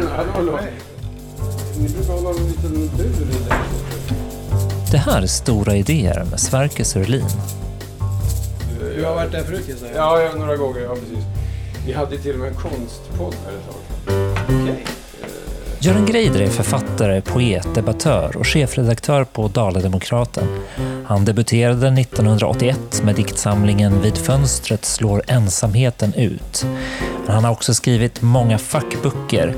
det. Det här är Stora idéer med Sverker Sörlin. Du har varit där förut gissar jag? Ja, ja, några gånger. Ja, precis. Vi hade till och med en konstpodd här ett tag. Okej. Göran Greider är författare, poet, debattör och chefredaktör på Dala-Demokraten. Han debuterade 1981 med diktsamlingen Vid fönstret slår ensamheten ut. Men han har också skrivit många fackböcker.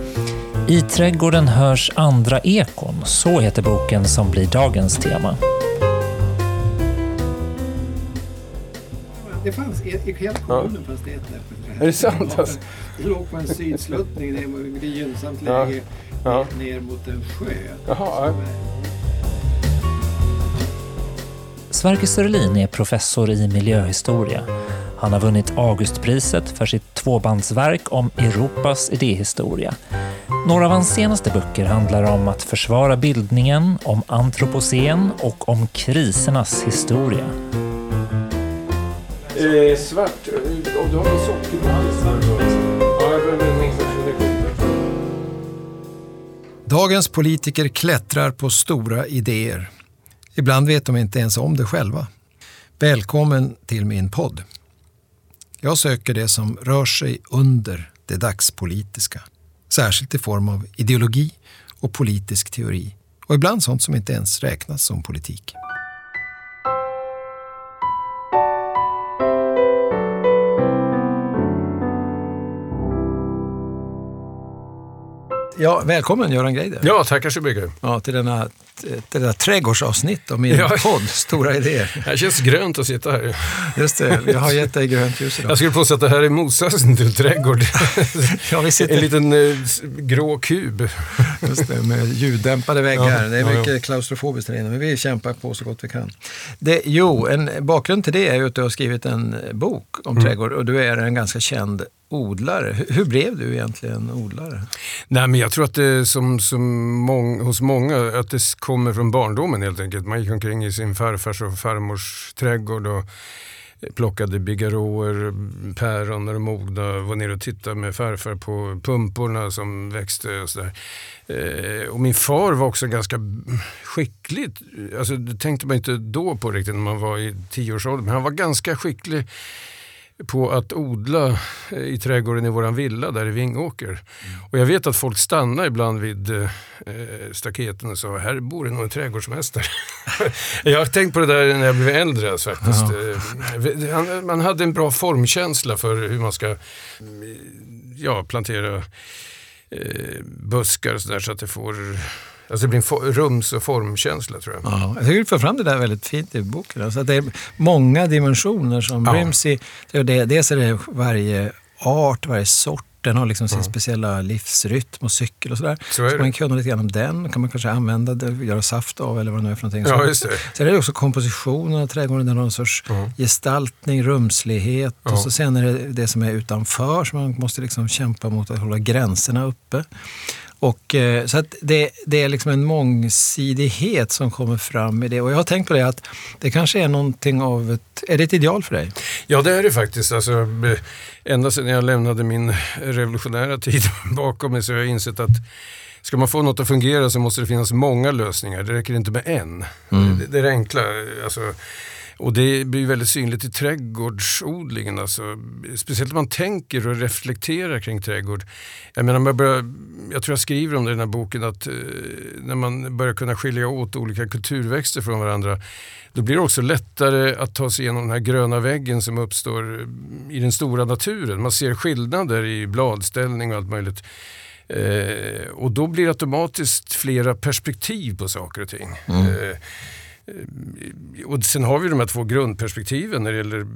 I trädgården hörs andra ekon, så heter boken som blir dagens tema. Det fanns, i, i hela kommunen fanns det ett äppelträd. Är det sant, alltså? Det låg på en sydsluttning, det var ett gynnsamt Ja. läge Ja. ner mot en sjö. Jaha, ja. Sverker Sörlin är professor i miljöhistoria. Han har vunnit Augustpriset för sitt tvåbandsverk om Europas idéhistoria. Några av hans senaste böcker handlar om att försvara bildningen, om antropocen och om krisernas historia. Eh, svart. Eh, Och du har en energi. Dagens politiker klättrar på stora idéer. Ibland vet de inte ens om det själva. Välkommen till min podd. Jag söker det som rör sig under det dagspolitiska. Särskilt i form av ideologi och politisk teori. Och ibland sånt som inte ens räknas som politik. Ja, välkommen Göran Greider. Ja, tackar så mycket. Ja, till denna, till denna trädgårdsavsnitt av min Ja. podd Stora idéer. Det känns grönt att sitta här. Just det, jag har gett dig grönt ljus idag. Jag skulle påstå att det här är motsatsen till trädgård. Ja, vi sitter En liten eh, grå kub. just det, med ljuddämpade väggar. Ja, det är ja, mycket klaustrofobiskt där inne, men vi kämpar på så gott vi kan. Det, jo, en bakgrund till det är ju att du har skrivit en bok om Mm. trädgård och du är en ganska känd odlare. Hur, hur blev du egentligen odlare? Nej, men jag tror att det som, som mång, hos många, att det kommer från barndomen helt enkelt. Man gick omkring i sin farfars och farmors trädgård och plockade bigarråer, päron när de mogna, var nere och tittade med farfar på pumporna som växte och sådär. Eh, och min far var också ganska skicklig, alltså det tänkte man inte då på riktigt när man var i tioårsåldern, men han var ganska skicklig på att odla eh, i trädgården i våran villa där i Vingåker. Och jag vet att folk stannar ibland vid eh, staketen och sa, här bor det nog en trädgårdsmästare. jag har tänkt på det där när jag blev äldre alltså, faktiskt. Eh, Man hade en bra formkänsla för hur man ska mm, ja, plantera eh, buskar och sådär så att det får Alltså det blir en rums och formkänsla tror jag. Ja, jag tycker du får fram det där väldigt fint i boken. Alltså att det är många dimensioner som Ja. ryms i... Det, dels är det varje art, varje sort, den har liksom sin speciella livsrytm och cykel och sådär. Så Så man kunna lite grann om den, kan man kanske använda det, göra saft av eller vad det nu är för någonting. Ja, Så- just det. Sen är det också kompositionen av trädgården, den har någon sorts gestaltning, rumslighet Ja. och så sen är det det som är utanför som man måste liksom kämpa mot att hålla gränserna uppe. Och, eh, så att det, det är liksom en mångsidighet som kommer fram i det. Och jag har tänkt på det att det kanske är någonting av ett... Är det ett ideal för dig? Ja, det är det faktiskt. Alltså, eh, ända sedan jag lämnade min revolutionära tid bakom mig så har jag insett att ska man få något att fungera så måste det finnas många lösningar. Det räcker inte med en. Det, det är det enkla. Alltså, och det blir väldigt synligt i trädgårdsodlingen. Alltså, speciellt när man tänker och reflekterar kring trädgård. Jag, menar, man börjar, jag tror jag skriver om det i den här boken att eh, när man börjar kunna skilja åt olika kulturväxter från varandra då blir det också lättare att ta sig igenom den här gröna väggen som uppstår i den stora naturen. Man ser skillnader i bladställning och allt möjligt. Eh, och då blir det automatiskt flera perspektiv på saker och ting. Eh, och sen har vi de här två grundperspektiven när det gäller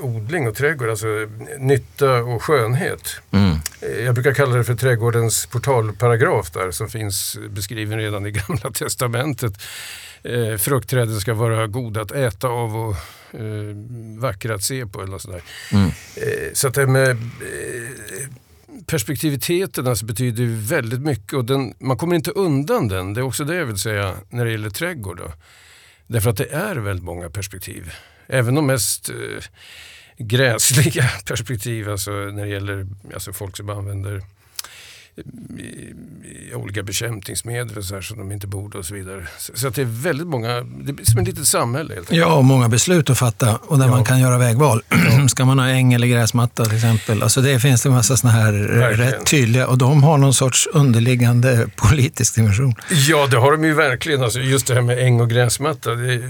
odling och trädgård, alltså nytta och skönhet. Eh, Jag brukar kalla det för trädgårdens portalparagraf där som finns beskriven redan i Gamla Testamentet. Eh, fruktträden ska vara goda att äta av och eh, vackra att se på eller sådär. Eh, så att det med eh, perspektiviteten alltså betyder väldigt mycket och den, man kommer inte undan den. Det är också det jag vill säga när det gäller trädgård. Då. Därför att det är väldigt många perspektiv. Även de mest eh, gräsliga perspektiv, alltså när det gäller alltså folk som använder olika bekämpningsmedel och så här, som de inte borde och så vidare. Så, att det är väldigt många, det är som ett litet samhälle helt enkelt. Ja, många beslut att fatta och där Ja. man kan göra vägval. Ska man ha äng eller gräsmatta till exempel? Alltså det finns det en massa sådana här Verkligen. rätt tydliga och de har någon sorts underliggande politisk dimension. Ja, det har de ju verkligen. Alltså, just det här med äng och gräsmatta. Det, eh,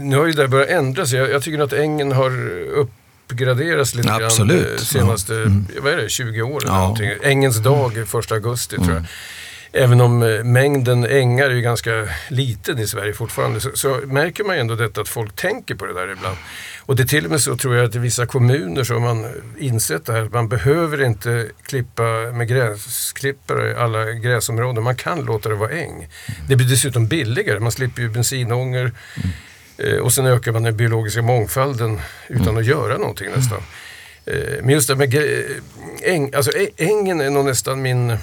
nu har ju det börjat ändras. Jag, jag tycker att ängen har uppgraderats lite Absolut. grann eh, senaste Ja. Mm. vad är det, 20 åren. Ja. någonting. Ängens dag, är första augusti tror jag. Mm. Även om eh, mängden ängar är ju ganska liten i Sverige fortfarande så, så märker man ju ändå detta att folk tänker på det där ibland. Och det är till och med så tror jag att i vissa kommuner så har man insett det här att man behöver inte klippa med gräsklippare alla gräsområden. Man kan låta det vara äng. Det blir dessutom billigare. Man slipper ju bensinångor eh, och sen ökar man den biologiska mångfalden utan att göra någonting nästan. Eh, Men just det med grä- äng, alltså ängen är nog nästan min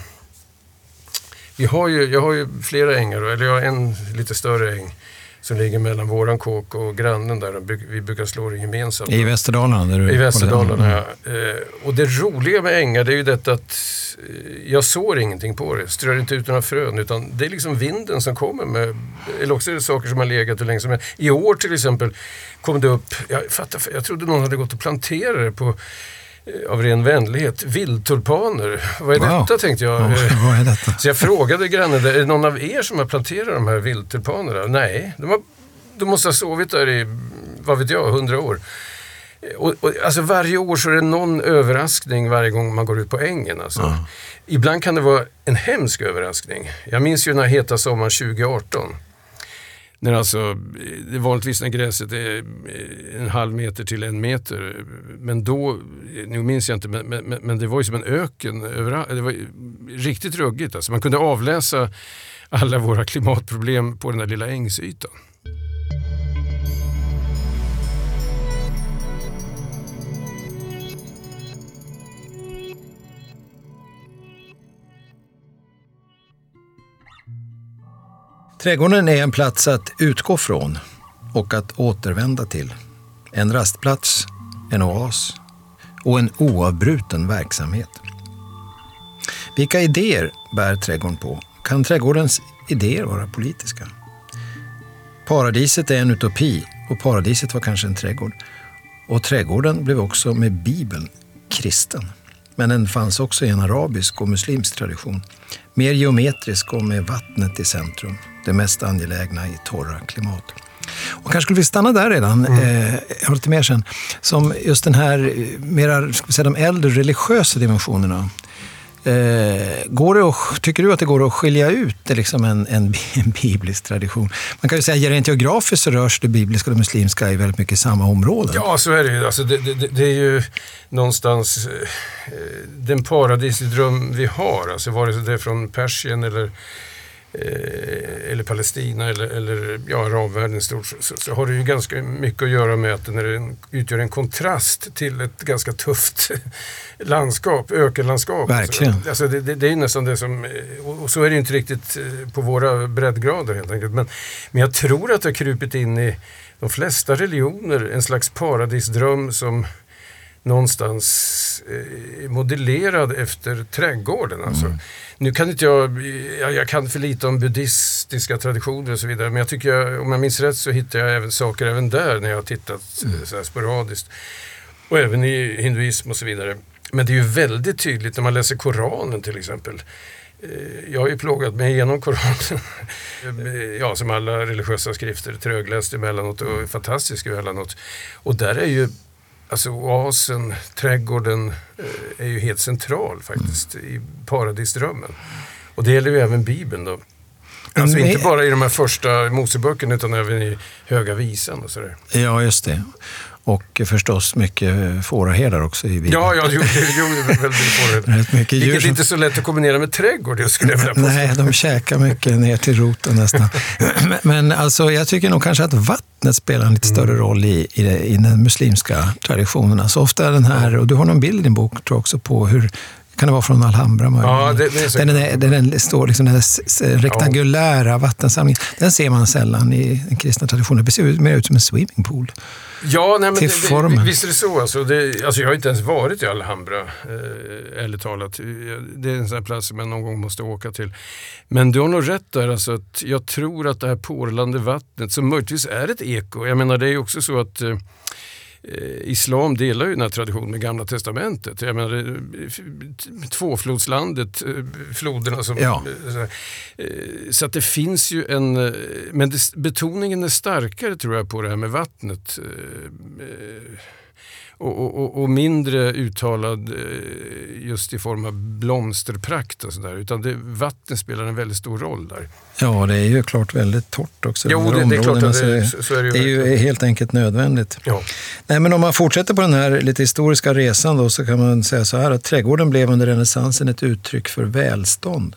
vi har ju, jag har ju flera ängar, eller jag har en lite större äng som ligger mellan våran kåk och grannen där. Vi brukar slå den gemensamt. I Västerdalarna? I Västerdalarna, Mm. ja. Eh, Och det roliga med ängar det är ju detta att eh, jag sår ingenting på det. Strör inte ut några frön utan det är liksom vinden som kommer med, eller också är det saker som har legat hur länge som helst. I år till exempel kom det upp, jag, fattar, jag trodde någon hade gått och planterat det på av ren vänlighet, vildtulpaner. Vad är Wow. detta tänkte jag. Ja, Eh, vad är detta? så jag frågade grannen, är det någon av er som har planterat de här vildtulpanerna? Nej, de, har, de måste ha sovit där i, vad vet jag, hundra år. Och, och, alltså varje år så är det någon överraskning varje gång man går ut på ängen. Alltså. Ibland kan det vara en hemsk överraskning. Jag minns ju den här heta sommaren 2018. När alltså, det vanligtvis när gräset är eh, en halv meter till en meter. Men då, eh, nu minns jag inte, men, men, men det var ju som en öken överallt. Det var riktigt ruggigt. Alltså. Man kunde avläsa alla våra klimatproblem på den där lilla ängsytan. Trädgården är en plats att utgå från och att återvända till. En rastplats, en oas och en oavbruten verksamhet. Vilka idéer bär trädgården på? Kan trädgårdens idéer vara politiska? Paradiset är en utopi och paradiset var kanske en trädgård. Och trädgården blev också med Bibeln kristen. Men den fanns också i en arabisk och muslimsk tradition. Mer geometrisk och med vattnet i centrum. Det mest angelägna i torra klimat. Och kanske skulle vi stanna där redan, eh, jag har lite mer sen. Som just den här, eh, mera, ska vi säga, de äldre religiösa dimensionerna. Eh, går det att, tycker du att det går att skilja ut eh, liksom en, en, en biblisk tradition? Man kan ju säga rent geografiskt så rörs det bibliska och det muslimska i väldigt mycket samma områden. Ja, så är det ju. Alltså, det, det, det är ju någonstans eh, den paradisdröm vi har. Alltså, vare sig det är från Persien eller, eller Palestina eller, eller ja, arabvärlden i stort så, så, har det ju ganska mycket att göra med att den utgör en kontrast till ett ganska tufft landskap, ökenlandskap. Verkligen. Alltså, alltså det, det, det är ju nästan det som, eh, och och så är det ju inte riktigt eh, på våra breddgrader helt enkelt. Men, men jag tror att det har krupit in i de flesta religioner en slags paradisdröm som någonstans eh, modellerad efter trädgården. Alltså. Nu kan inte jag, jag, jag kan för lite om buddhistiska traditioner och så vidare, men jag tycker, jag, om jag minns rätt så hittar jag även saker även där när jag har tittat eh, så här sporadiskt. Och även i hinduism och så vidare. Men det är ju väldigt tydligt när man läser Koranen till exempel. Eh, Jag har ju plågat mig igenom Koranen. Eh, ja, som alla religiösa skrifter. Trögläst emellanåt och fantastisk emellanåt. Och där är ju Alltså oasen, trädgården eh, är ju helt central faktiskt i paradisdrömmen. Och det gäller ju även Bibeln då. Alltså Men- inte bara i de här första Moseböckerna utan även i Höga Visan och sådär. Ja, just det. Och förstås mycket fåraherdar också i. Ja, ja, jo, jo, väldigt. Rätt mycket djur Vilket som- inte är så lätt att kombinera med trädgård, jag skulle vilja påstå. Nej, de käkar mycket ner till roten nästan. Men- alltså, jag tycker nog kanske att vattnet spelar en lite större Mm. roll i, i, i den muslimska traditionen. Alltså ofta är den här, och du har någon bild i din bok tror jag också på hur Kan det vara från Alhambra? Ja, det, det är så. Den, är, den, står liksom, den rektangulära vattensamlingen. Den ser man sällan i den kristna traditionen. Det ser ut- mer ut som en swimmingpool. Ja, nej, men till det, formen. det, visst är det så. Alltså, det, alltså, jag har inte ens varit i Alhambra, eh, ärligt talat. Det är en sån plats som jag någon gång måste åka till. Men du har nog rätt där. Alltså, att jag tror att det här porlande vattnet, som möjligtvis är ett eko. Jag menar, det är ju också så att eh, Islam delar ju den här traditionen med Gamla Testamentet. Jag menar, eh, tvåflodslandet, eh, floderna som... Ja. eh, så. Eh, att det finns ju en... eh, Men det, betoningen är starkare tror jag på det här med vattnet. Och, och, och- mindre uttalad eh, just i form av blomsterprakt och sådär. Utan det, vattnet spelar en väldigt stor roll där. Ja, det är ju klart väldigt torrt också. Jo, det, det är klart att så det, så, så är det ju. det är ju verkligen. helt enkelt nödvändigt. Ja. Nej, men om man fortsätter på den här lite historiska resan då, så kan man säga så här att trädgården blev under renässansen ett uttryck för välstånd.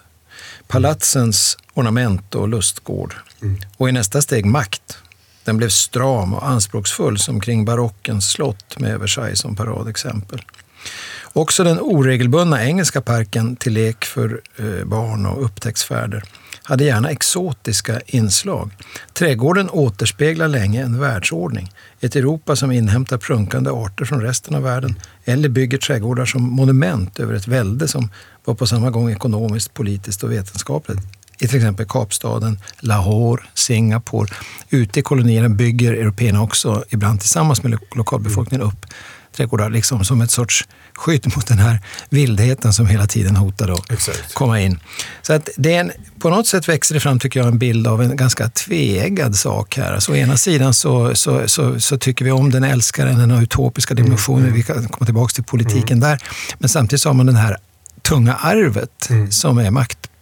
Palatsens ornament och lustgård. Och i nästa steg makt. Den blev stram och anspråksfull som kring barockens slott med Versailles som paradexempel. Också den oregelbundna engelska parken till lek för eh, barn och upptäcktsfärder hade gärna exotiska inslag. Trädgården återspeglar länge en världsordning. Ett Europa som inhämtar prunkande arter från resten av världen eller bygger trädgårdar som monument över ett välde som var på samma gång ekonomiskt, politiskt och vetenskapligt. I till exempel Kapstaden, Lahore, Singapore. Ute i kolonierna bygger européerna också, ibland tillsammans med lo- lokalbefolkningen, upp trädgårdar liksom som ett sorts skydd mot den här vildheten som hela tiden hotar att Exakt. komma in. Så att det är en, på något sätt växer det fram, tycker jag, en bild av en ganska tveeggad sak här. Alltså, å ena sidan så, så, så, så tycker vi om den, älskar den, den har utopiska dimensioner, vi kan komma tillbaka till politiken där. Men samtidigt så har man den här tunga arvet som är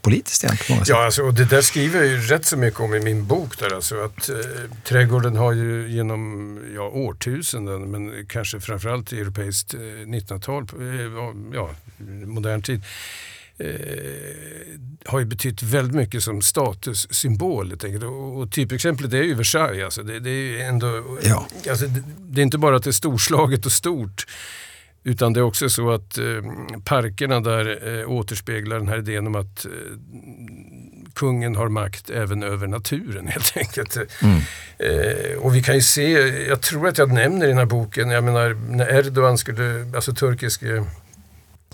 maktpolitiskt egentligen. Ja, alltså, och det där skriver jag ju rätt så mycket om i min bok. Där, alltså, att, eh, trädgården har ju genom ja, årtusenden, men kanske framförallt europeiskt eh, 1900-tal, eh, ja, modern tid, eh, har ju betytt väldigt mycket som statussymbol. Och, och typexemplet är ju Versailles. Alltså, det, det är ju ändå, Ja. alltså, det, det är inte bara att det är storslaget och stort. Utan det är också så att eh, parkerna där eh, återspeglar den här idén om att eh, kungen har makt även över naturen helt enkelt. Eh, och vi kan ju se, jag tror att jag nämner i den här boken, jag menar när Erdogan skulle, alltså turkiske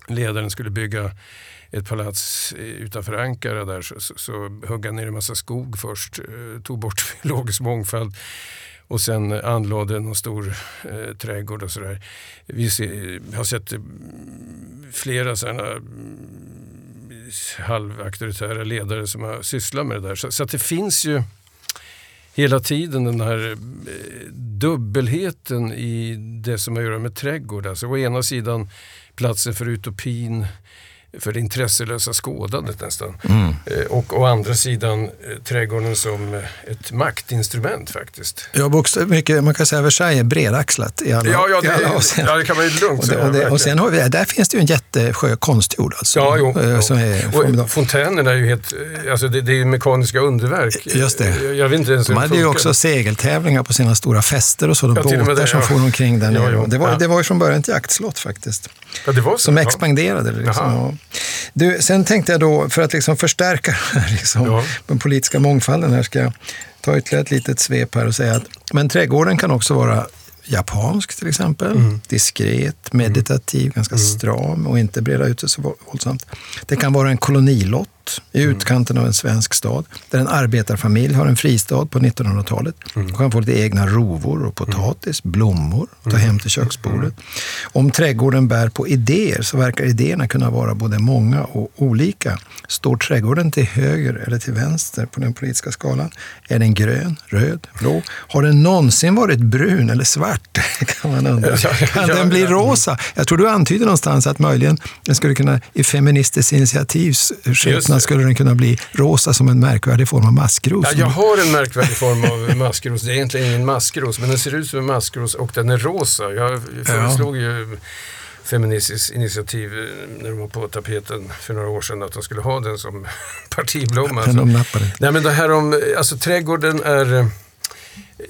ledaren skulle bygga ett palats eh, utanför Ankara där så, så, så högg han ner en massa skog först, eh, tog bort biologisk mångfald och sen anlade någon stor eh, trädgård och sådär. Vi se, har sett eh, flera sådana mm, halvauktoritära ledare som har sysslat med det där. Så, så att det finns ju hela tiden den här eh, dubbelheten i det som har att göra med trädgård. Alltså å ena sidan platsen för utopin, för det intresselösa skådandet nästan. Eh, Och å andra sidan eh, trädgården som eh, ett maktinstrument faktiskt. Ja, mycket, man kan säga att Versailles är bredaxlat i alla, Ja, ja, i alla det, avseenden. ja det kan man ju lugnt Och, det, säga. och, det, och sen har vi, där finns det ju en jättesjö konstgjord alltså. Ja, jo. Som är och fontänerna är ju helt, alltså det, det är ju mekaniska underverk. Just det. Jag, vet inte ens hur De det hade ju också segeltävlingar på sina stora fester och så. De Ja, båtar det, som ja. for omkring där Ja, nere. ja. Det, var, Ja. det var ju från början ett jaktslott faktiskt. Ja, det var så. Som ja. expanderade. Liksom. Du, sen tänkte jag då, för att liksom förstärka liksom, Ja. den politiska mångfalden här, ska jag ta ytterligare ett litet svep här och säga att men trädgården kan också vara japansk till exempel. Mm. Diskret, meditativ, ganska stram och inte breda ut sig så vå- våldsamt. Det kan vara en kolonilott i Mm. utkanten av en svensk stad där en arbetarfamilj har en fristad på 1900-talet Mm. och kan få lite egna rovor och potatis, blommor, ta Mm. hem till köksbordet. Om trädgården bär på idéer så verkar idéerna kunna vara både många och olika. Står trädgården till höger eller till vänster på den politiska skalan? Är den grön, röd, blå? Har den någonsin varit brun eller svart? kan man undra. Kan den bli rosa? Jag tror du antyder någonstans att möjligen den skulle kunna, i Feministiskt initiativs Det. skulle den kunna bli rosa som en märkvärdig form av maskros. Ja, jag har en märkvärdig form av maskros. Det är egentligen ingen maskros, men den ser ut som en maskros och den är rosa. Jag föreslog ju Feministiskt initiativ eh, när de var på tapeten för några år sedan att de skulle ha den som partiblomma. Men de nappade inte. Nej men det här om, alltså trädgården är eh,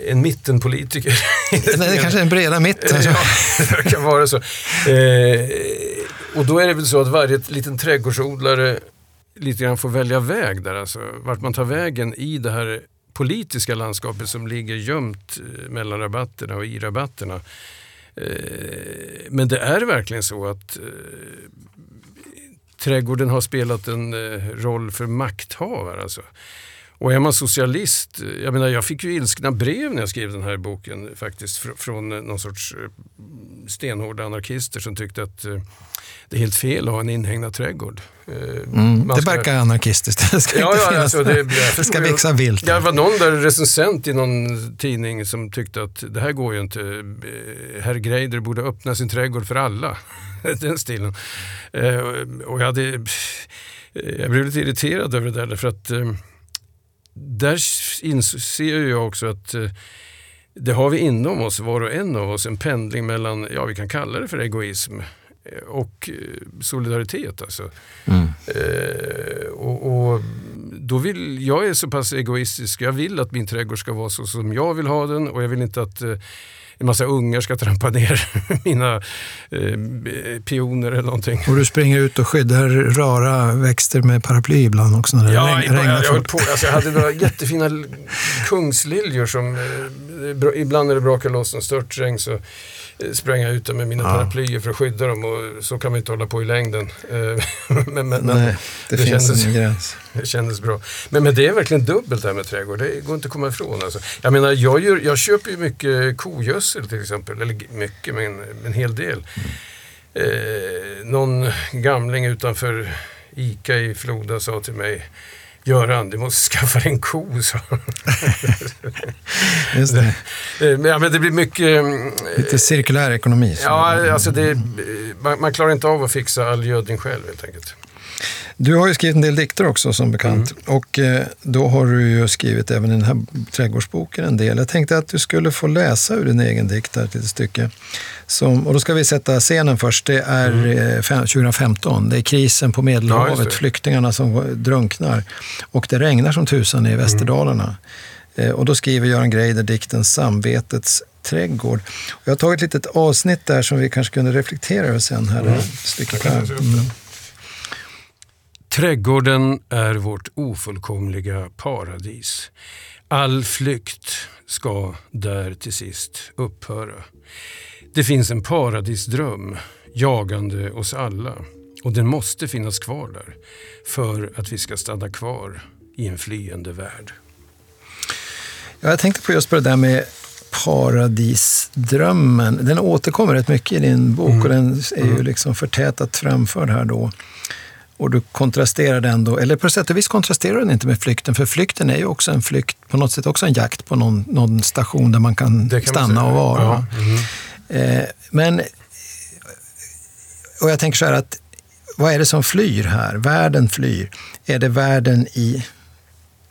en mittenpolitiker. Nej, det kanske är en breda mitten. Ja, det kan vara så. Eh, Och då är det väl så att varje liten trädgårdsodlare lite grann får välja väg där. Alltså, vart man tar vägen i det här politiska landskapet som ligger gömt eh, mellan rabatterna och i rabatterna. Eh, men det är verkligen så att eh, trädgården har spelat en roll för makthavare. Alltså. Och är man socialist, jag menar jag fick ju ilskna brev när jag skrev den här boken faktiskt från någon sorts stenhårda anarkister som tyckte att det är helt fel att ha en inhägnad trädgård. Eh, Mm, det ska- verkar anarkistiskt. Det ska, Ja, ja, alltså det, det ska växa vilt. Det var någon där recensent i någon tidning som tyckte att det här går ju inte. Eh, Herr Greider borde öppna sin trädgård för alla. Den stilen. Eh, Och jag, hade, jag blev lite irriterad över det där därför att där inser jag också att det har vi inom oss, var och en av oss, en pendling mellan, ja vi kan kalla det för egoism och eh, solidaritet. Alltså. Mm. Eh, och, och då vill, jag är så pass egoistisk, jag vill att min trädgård ska vara så som jag vill ha den och jag vill inte att eh, en massa ungar ska trampa ner mina eh, pioner eller någonting. Och du springer ut och skyddar rara växter med paraply ibland också när det Ja, regn, regnar jag, jag, fort. på, alltså jag hade några jättefina kungsliljor som, eh, ibland när det brakar loss en störtregn så sprang jag ut där med mina Ja. paraplyer för att skydda dem och så kan man inte hålla på i längden. Eh, men, men, Nej, det, det finns kändes- en gräns. det kändes bra. Men, men det är verkligen dubbelt det här med trädgård. Det går inte att komma ifrån. Alltså. Jag menar, jag, gör, jag köper ju mycket kogödsel till exempel. Eller mycket, men en hel del. Eh, någon gamling utanför ICA i Floda sa till mig Göran, du måste skaffa en ko, sa. Just det. Men, ja, men det blir mycket... mm, Lite cirkulär ekonomi. Ja, alltså det, man, man klarar inte av att fixa all gödning själv helt enkelt. Du har ju skrivit en del dikter också som bekant. Mm. Och eh, då har du ju skrivit även i den här trädgårdsboken en del. Jag tänkte att du skulle få läsa ur din egen dikt här ett litet stycke. Som, och då ska vi sätta scenen först. Det är eh, fem- 2015. Det är krisen på Mm. Ja, Medelhavet, det. flyktingarna som drunknar. Och det regnar som tusan i Västerdalarna. Eh, och då skriver Göran Greider dikten Samvetets trädgård. Och jag har tagit ett litet avsnitt där som vi kanske kunde reflektera över sen. Här, stycket Mm. Kan här. läsa upp det. Mm. Trädgården är vårt ofullkomliga paradis. All flykt ska där till sist upphöra. Det finns en paradisdröm jagande oss alla och den måste finnas kvar där för att vi ska stanna kvar i en flyende värld. Ja, jag tänkte på just på det där med paradisdrömmen. Den återkommer rätt mycket i din bok och den är ju liksom förtätat framförd här då. Och du kontrasterar den då, eller på sätt och vis kontrasterar den inte med flykten, för flykten är ju också en flykt, på något sätt också en jakt på någon, någon station där man kan, kan man stanna säga. och vara. Ja, mhm. Eh, men, och jag tänker så här att, vad är det som flyr här? Världen flyr. Är det världen i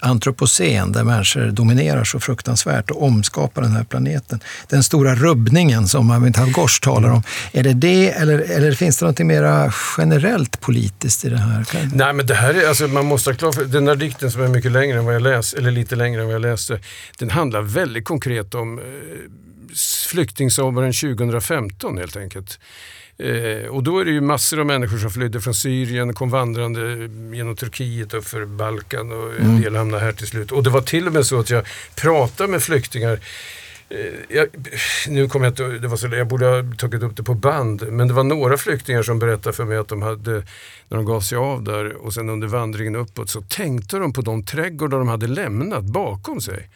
antropocen där människor dominerar så fruktansvärt och omskapar den här planeten? Den stora rubbningen som Amitav Ghosh talar om. Är det det eller, eller finns det något mer generellt politiskt i det här? Nej men det här är, alltså man måste ha klart för den där dikten som är mycket längre än vad jag läste, eller lite längre än vad jag läste, den handlar väldigt konkret om eh, flyktingsommaren 2015 helt enkelt. Eh, och då är det ju massor av människor som flydde från Syrien, kom vandrande genom Turkiet upp för Balkan och en del hamnade här till slut. Och det var till och med så att jag pratade med flyktingar Eh, jag, nu kommer jag inte, det var så, jag borde ha tagit upp det på band, men det var några flyktingar som berättade för mig att de hade, när de gav sig av där och sen under vandringen uppåt så tänkte de på de trädgårdar de hade lämnat bakom sig.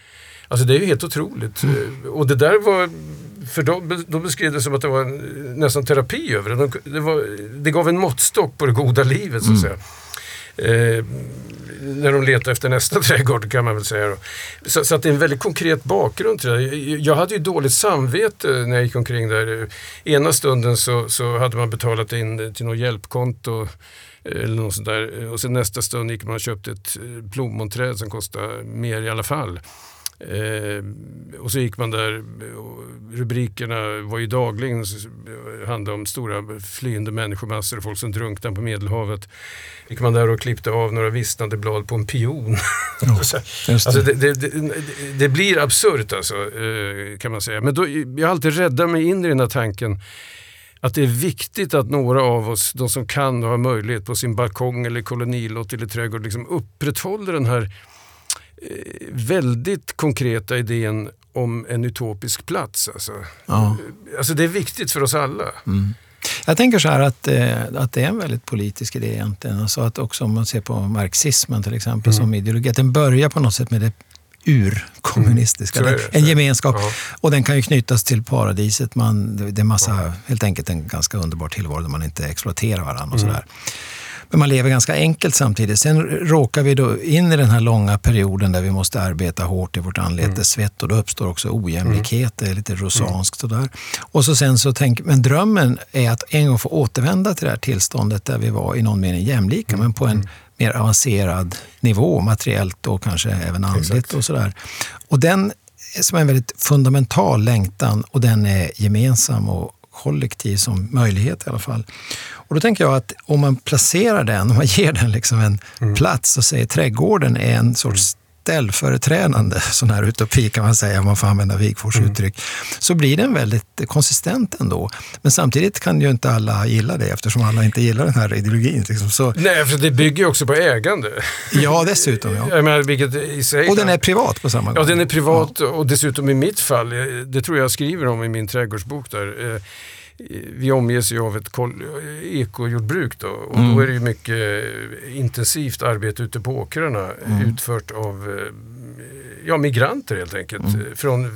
Alltså det är ju helt otroligt. Eh, Och det där var, för de, de beskrev det som att det var en, nästan terapi över det. De, det, var, det gav en måttstock på det goda livet så att säga. Eh, när de letar efter nästa trädgård kan man väl säga. Så, så att det är en väldigt konkret bakgrund till det. Jag, jag hade ju dåligt samvete när jag gick omkring där. Ena stunden så, så hade man betalat in till något hjälpkonto eh, eller något sånt där. Och sen nästa stund gick man och köpte ett eh, plommonträd som kostade mer i alla fall. Eh, och så gick man där, rubrikerna var ju dagligen, handlade om stora flyende människomassor och folk som drunknade på Medelhavet. Gick man där och klippte av några vissnade blad på en pion. Just alltså det. det, det, det, blir absurt alltså, eh, kan man säga. Men då, jag har alltid räddat mig in i den här tanken att det är viktigt att några av oss, de som kan och har möjlighet på sin balkong eller kolonilott eller trädgård, liksom upprätthåller den här väldigt konkreta idén om en utopisk plats. Alltså. Ja. Alltså det är viktigt för oss alla. Jag tänker så här att, eh, att det är en väldigt politisk idé egentligen. Alltså att också om man ser på marxismen till exempel Mm. som ideologi, att den börjar på något sätt med det urkommunistiska. Mm. Det, en gemenskap. Ja. Och den kan ju knytas till paradiset. Man, det är massa, helt enkelt en ganska underbar tillvaro där man inte exploaterar varandra och Mm. sådär. Men man lever ganska enkelt samtidigt. Sen råkar vi då in i den här långa perioden där vi måste arbeta hårt i vårt anlete, Mm. svett och då uppstår också ojämlikhet, det är lite rosanskt sådär. Och så sen så tänk, men drömmen är att en gång få återvända till det här tillståndet där vi var i någon mening jämlika, Mm. men på en mer avancerad nivå, materiellt och kanske även andligt Exakt. och sådär. Och den är som en väldigt fundamental längtan och den är gemensam och kollektiv som möjlighet i alla fall. Och då tänker jag att om man placerar den, om man ger den liksom en Mm. plats och säger trädgården är en sorts ställföreträdande sån här utopi kan man säga, om man får använda Wigforss Mm. uttryck, så blir den väldigt konsistent ändå. Men samtidigt kan ju inte alla gilla det eftersom alla inte gillar den här ideologin. Liksom. Så, Nej, för det bygger ju också på ägande. ja, dessutom. Ja. Jag menar, vilket i sig Och den är privat på samma gång. Ja, den är privat och dessutom i mitt fall, eh, det tror jag skriver om i min trädgårdsbok där. Vi omges ju av ett ekojordbruk då och Mm. då är det ju mycket eh, intensivt arbete ute på åkrarna eh, Mm. utfört av eh, ja, migranter helt enkelt. Mm. Från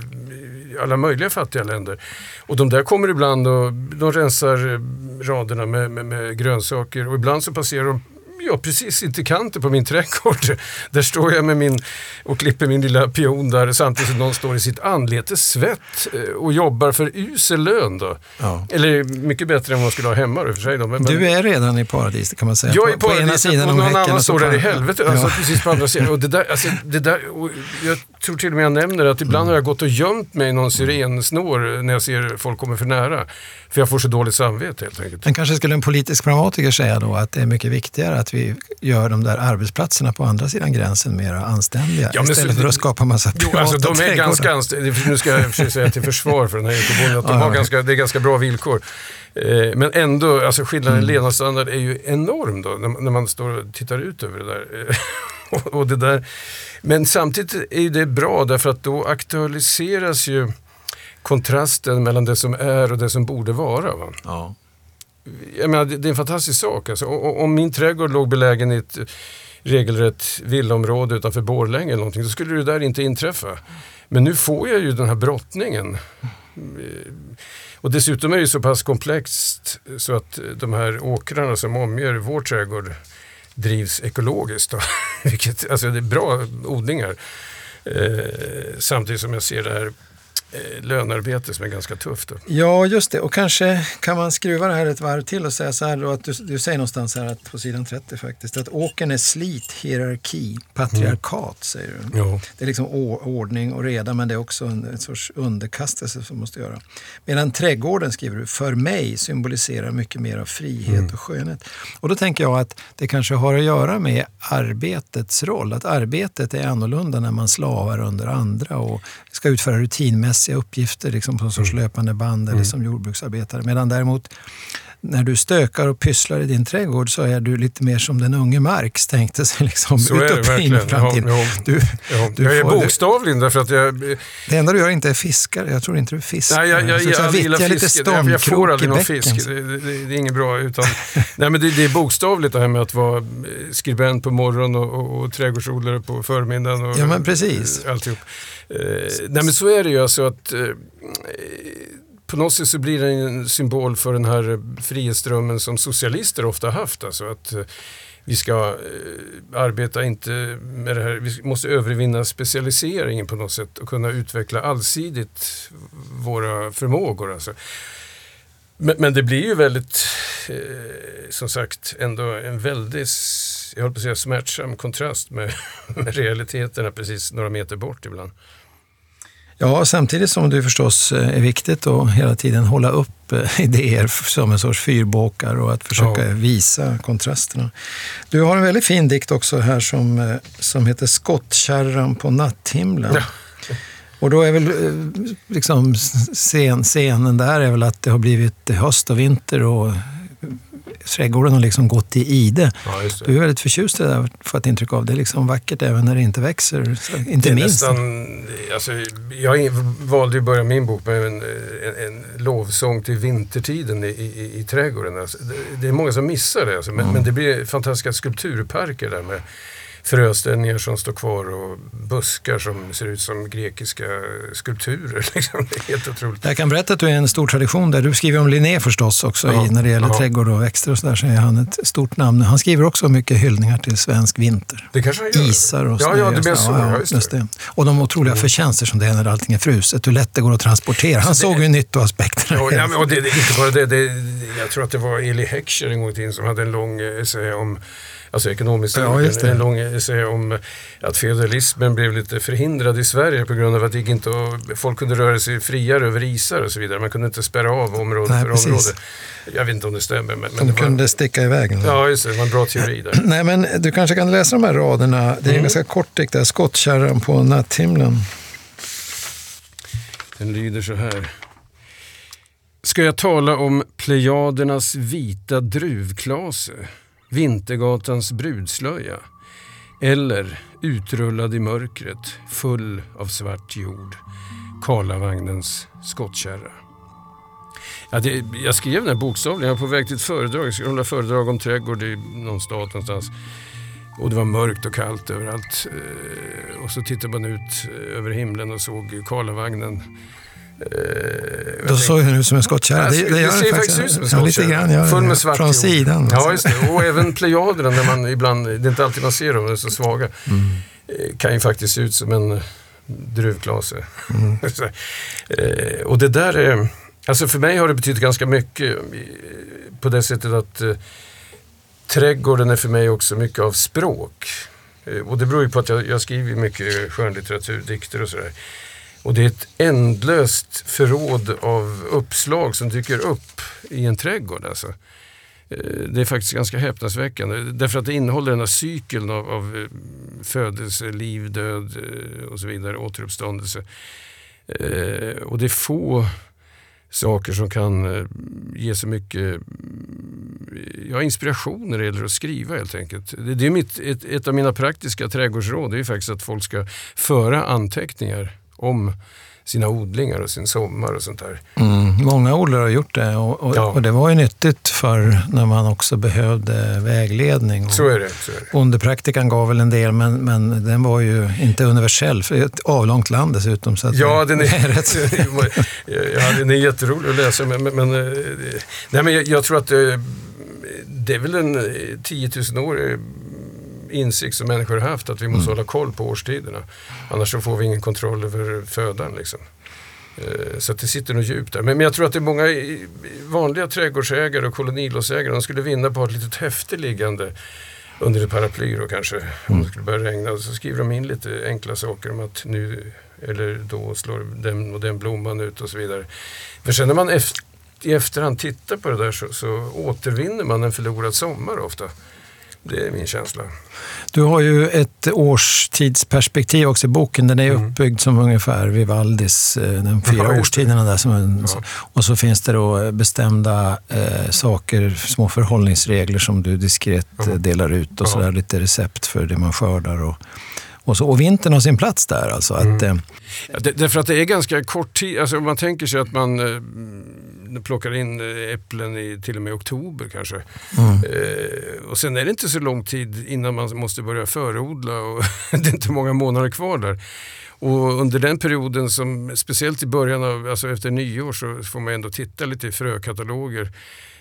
alla möjliga fattiga länder. Och de där kommer ibland och de rensar raderna med, med, med grönsaker och ibland så passerar de Ja, precis inte kanten på min trädgård. Där står jag med min och klipper min lilla pion där samtidigt som någon står i sitt anletes svett eh, och jobbar för usel lön. Då. Ja. Eller mycket bättre än vad man skulle ha hemma i för sig. Då. Men, Du är redan i paradiset kan man säga. jag är på, på ena paradiset sidan och någon annan står där i helvetet. Ja. Alltså precis på andra sidan. Och det där, alltså, det där, jag tror till och med jag nämner att ibland har jag gått och gömt mig i någon syrensnår när jag ser folk kommer för nära. För jag får så dåligt samvete helt enkelt. Men kanske skulle en politisk dramatiker säga då att det är mycket viktigare att vi gör de där arbetsplatserna på andra sidan gränsen mer anständiga Ja, men istället så- för att skapa massa Jo, privata alltså de är ganska anständiga. Nu ska jag försöka säga till försvar för den här ekobonden att de har ja. ganska, det är ganska bra villkor. Eh, Men ändå, alltså skillnaden Mm. i levnadsstandard är ju enorm då när, man- när man står och tittar ut över det där. Och, och det där. Men samtidigt är det bra därför att då aktualiseras ju kontrasten mellan det som är och det som borde vara. Va? Ja. Jag menar, det, det är en fantastisk sak. Alltså, om min trädgård låg belägen i ett regelrätt villaområde utanför Borlänge eller någonting, så skulle det där inte inträffa. Men nu får jag ju den här brottningen. Eh, och dessutom är det så pass komplext så att eh, de här åkrarna som omger vår trädgård drivs ekologiskt. Då. Vilket, alltså det är bra odlingar. Eh, samtidigt som jag ser det här eh, lönarbete som är ganska tufft. Då. ja, just det. Och kanske kan man skruva det här ett varv till och säga så här då att du, du säger någonstans här att på sidan 30 faktiskt att åkern är slit, hierarki, patriarkat säger du. Ja. Det är liksom ordning och reda men det är också en, en sorts underkastelse som måste göra. Medan trädgården, skriver du, för mig symboliserar mycket mer av frihet och skönhet. Och då tänker jag att det kanske har att göra med arbetets roll. Att arbetet är annorlunda när man slavar under andra och ska utföra rutinmässiga uppgifter liksom på en sorts löpande band eller som jordbruksarbetare. Medan däremot när du stökar och pysslar i din trädgård så är du lite mer som den unge Marx tänkte sig liksom Så är det utopin framtiden. Ja, ja. Du, Ja, Du jag är får- bokstavligen därför att jag... det enda du gör inte är fiskare. Jag tror inte du fiskar. Nej, jag, jag, så här jag, jag gillar lite fisk. Jag, jag får aldrig någon fisk. Det, det, det är inget bra. Utan, nej, men det, det är bokstavligt det här med att vara eh, skribent på morgonen och, och, och trädgårdsodlare på förmiddagen. Och, Ja, men precis. eh, Alltihop. Eh, nej, men så är det ju. Alltså att, eh, på något sätt så blir det en symbol för den här frihetsdrömmen som socialister ofta haft. Alltså att eh, vi ska eh, arbeta inte med det här, vi måste övervinna specialiseringen på något sätt och kunna utveckla allsidigt våra förmågor. Alltså. Men, men det blir ju väldigt, eh, som sagt, ändå en väldigt, jag höll på att säga smärtsam kontrast med, med realiteterna precis några meter bort ibland. Ja, samtidigt som det förstås eh, är viktigt att hela tiden hålla upp eh, idéer som en sorts fyrbåkar och att försöka Ja. visa kontrasterna. Du har en väldigt fin dikt också här som, eh, som heter Skottkärran på natthimlen. Ja. Och då är väl liksom scen, scenen där är väl att det har blivit höst och vinter och trädgården har liksom gått i ide. Ja. Du är väldigt förtjust i det där, får ett intryck av. Det är liksom vackert även när det inte växer. Inte minst. nästan, alltså, jag valde ju att börja min bok med en, en, en lovsång till vintertiden i, i, i trädgården. Alltså, det, det är många som missar det, alltså, men, Mm. men det blir fantastiska skulpturparker där med fröställningar som står kvar och buskar som ser ut som grekiska skulpturer. Liksom. Det är helt otroligt. Jag kan berätta att du är en stor tradition där. Du skriver om Linné förstås också Ja, i, när det gäller ja. trädgård och växter och sådär. Så är han ett stort namn. Han skriver också mycket hyllningar till svensk vinter. Det kanske han gör. Isar och Ja, ja, det blir så. Ja, just det. Och de otroliga förtjänster som det är när allting är fruset. Hur lätt det går att transportera. Han det- såg ju nyttoaspekterna. Ja, ja, men, och det, det, inte bara det, det. Jag tror att det var Eli Heckscher en gång i tiden som hade en lång eh, essä om Alltså ekonomiskt Ja, just det. en lång essä om att feudalismen blev lite förhindrad i Sverige på grund av att det gick inte att, folk kunde röra sig friare över isar och så vidare. Man kunde inte spärra av område Nej, för precis. område. Jag vet inte om det stämmer. Men, men De var, kunde sticka iväg. Ja, just det. Det var en bra teori där. Nej, men du kanske kan läsa de här raderna. Det är Mm. en ganska kort dikt där. Skottkärran på natthimlen. Den lyder så här. Ska jag tala om Plejadernas vita druvklase, Vintergatans brudslöja eller utrullad i mörkret, full av svart jord, Karlavagnens skottkärra. Ja, det, jag skrev den här bokstavligen, jag var på väg till ett föredrag, jag skulle hålla föredrag om trädgård i någon stad någonstans. Och det var mörkt och kallt överallt. Eh, och så tittade man ut eh, över himlen och såg Karlavagnen. Eh, Då såg den ut som en skottkärra. Alltså, det, det, gör ser faktiskt ut som en Ja, lite skottkärra. grann. Ja, Full med svart Från jord. sidan. Ja, just det. Och även plejaderna, när man ibland, det är inte alltid man ser dem, de är så svaga, eh, kan ju faktiskt se ut som en druvklase. Så, eh, och det där är, alltså för mig har det betytt ganska mycket på det sättet att eh, trädgården är för mig också mycket av språk. Och det beror ju på att jag, jag skriver mycket skönlitteratur, dikter och sådär. Och det är ett ändlöst förråd av uppslag som dyker upp i en trädgård. Alltså. Eh, det är faktiskt ganska häpnadsväckande. Därför att det innehåller den här cykeln av, av eh, födelse, liv, död eh, och så vidare, återuppståndelse. Och det är få saker som kan ge så mycket mm, ja, inspiration när det gäller att skriva helt enkelt. Det, det är mitt, ett, ett av mina praktiska trädgårdsråd det är faktiskt att folk ska föra anteckningar om sina odlingar och sin sommar och sånt där. Mm, många odlare har gjort det och, och, Ja. och det var ju nyttigt för när man också behövde vägledning. Och Så är det. Så är det. Bondepraktikan gav väl en del, men, men den var ju inte universell. För ett avlångt land dessutom. Så Ja, det, den är, rätt. ja, den är jätterolig att läsa. Men, men, eh, nej, men jag, jag tror att eh, det är väl en eh, 10 000 år eh, insikt som människor har haft att vi måste hålla koll på årstiderna. Annars så får vi ingen kontroll över födan. Liksom. Eh, Så det sitter nog djupt där. Men, jag tror att det är många vanliga trädgårdsägare och kolonilåsägare, de skulle vinna på att ha ett litet häfte liggande under ett paraply då kanske, om det skulle börja regna. Så skriver de in lite enkla saker om att nu eller då slår den och den blomman ut och så vidare. För sen när man eft- i efterhand tittar på det där så, så återvinner man en förlorad sommar ofta. Det är min känsla. Du har ju ett årstidsperspektiv också i boken. Den är ju uppbyggd som ungefär Vivaldis, eh, de Mm. Ja, fyra det. årstiderna där. Som en, Ja. Och så finns det då bestämda eh, saker, små förhållningsregler som du diskret Ja. eh, delar ut och Ja. sådär lite recept för det man skördar. Och, och, så. och vintern har sin plats där alltså. Att, Mm. eh, Ja, det, därför att det är ganska kort tid, alltså om man tänker sig att man eh, plockar in eh, äpplen i till och med oktober kanske. mm. Eh, och sen är det inte så lång tid innan man måste börja förodla och det är inte många månader kvar där. Och under den perioden, som, speciellt i början av, alltså efter nyår, så får man ändå titta lite i frökataloger.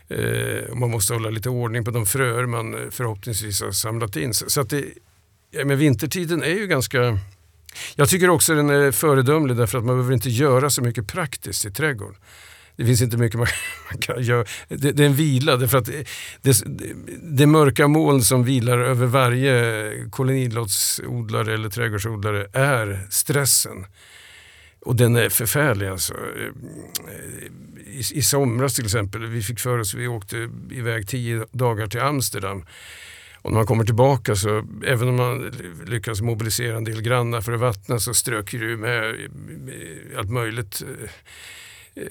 Eh, man måste hålla lite ordning på de fröer man eh, förhoppningsvis har samlat in. Så, så att det, ja, men vintertiden är ju ganska... Jag tycker också den är föredömlig därför att man behöver inte göra så mycket praktiskt i trädgården. Det finns inte mycket man, man kan göra. Det, det är en vila därför att det, det, det mörka moln som vilar över varje kolonilottsodlare eller trädgårdsodlare är stressen. Och den är förfärlig alltså. I, I somras till exempel, vi fick för oss, vi åkte iväg tio dagar till Amsterdam. Och när man kommer tillbaka så, även om man lyckas mobilisera en del grannar för att vattna så ströker du med allt möjligt. Eh,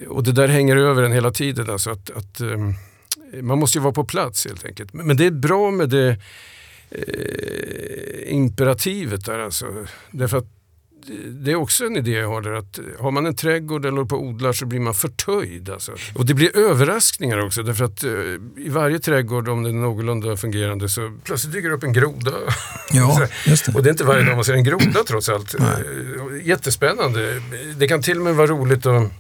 och det där hänger över en hela tiden. Alltså att, att ehm, man måste ju vara på plats helt enkelt. Men det är bra med det eh, imperativet där alltså. Därför att det är också en idé jag har där att har man en trädgård eller på odlar så blir man förtöjd. Alltså. Och det blir överraskningar också därför att eh, i varje trädgård om den är någorlunda fungerande så plötsligt dyker det upp en groda. Ja, just det. och det är inte varje dag man ser en groda trots allt. Nej. Jättespännande. Det kan till och med vara roligt att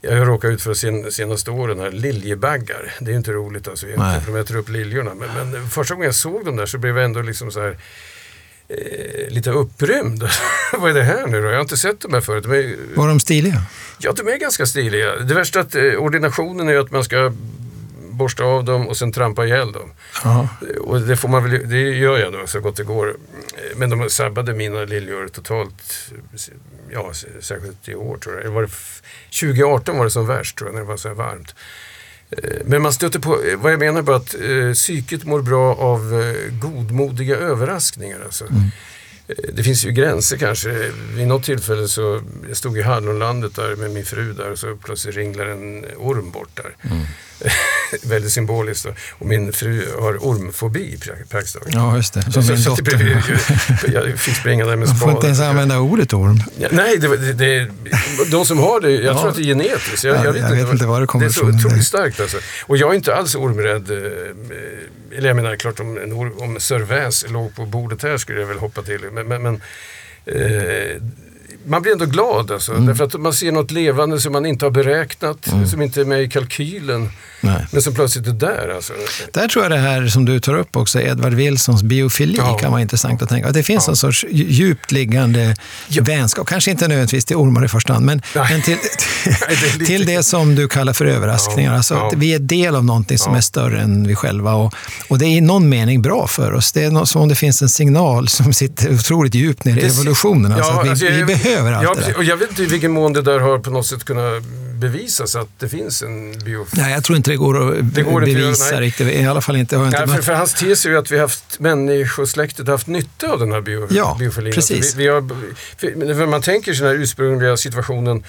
jag har råkat ut för sen, senaste åren här, liljebaggar. Det är inte roligt alltså, för de äter upp liljorna. Men, men, första gången jag såg dem där så blev jag ändå liksom så här eh, lite upprymd. Vad är det här nu då? Jag har inte sett dem här förut. De är, Var de stiliga? Ja, de är ganska stiliga. Det värsta är att eh, ordinationen är att man ska borsta av dem och sen trampa ihjäl dem. Aha. Och det, får man väl, det gör jag då så gott det går. Men de sabbade mina liljor totalt, ja, särskilt i år tror jag. Var det 2018 var det som värst tror jag, när det var så här varmt. Eh, men man stöter på, eh, vad jag menar bara att eh, psyket mår bra av eh, godmodiga överraskningar. Alltså. Mm. Det finns ju gränser kanske. Vid något tillfälle så jag stod i Hallonlandet där med min fru där och så plötsligt ringlar en orm bort där. Mm. väldigt symboliskt. Och min fru har ormfobi praktiskt taget. Ja, just det. Som så, min så dotter. jag fick springa där med Man får inte ens använda ordet orm. Nej, det, det, det, de som har det, jag ja. tror att det är genetiskt. Jag, ja, jag vet, jag vet inte var det kommer ifrån. Det är så otroligt starkt alltså. Och jag är inte alls ormrädd. Eh, eller jag menar klart om, om Sörväs låg på bordet här skulle jag väl hoppa till. Men, men, men eh, man blir ändå glad alltså, mm. därför att man ser något levande som man inte har beräknat, mm. som inte är med i kalkylen. Nej. Men som plötsligt är där. Alltså. Där tror jag det här som du tar upp också, Edvard Wilsons biofili, ja. kan vara intressant att tänka. Att det finns ja. en sorts djupt liggande ja. vänskap, kanske inte nödvändigtvis till ormar i första hand, men, men till, det till det som du kallar för överraskningar. Alltså att vi är del av någonting som är större än vi själva och, och det är i någon mening bra för oss. Det är som om det finns en signal som sitter otroligt djupt ner i evolutionen. Alltså vi, alltså, vi behöver allt det där. Och jag vet inte i vilken mån det där har på något sätt kunnat bevisas att det finns en biofili. Nej, jag tror inte det går att det går bevisa inte, riktigt. I alla fall inte. inte nej, för, för hans tes är ju att vi haft, människosläktet haft nytta av den här bio, ja, biofilin. Precis. Alltså vi, vi har, för, man tänker sig den här ursprungliga situationen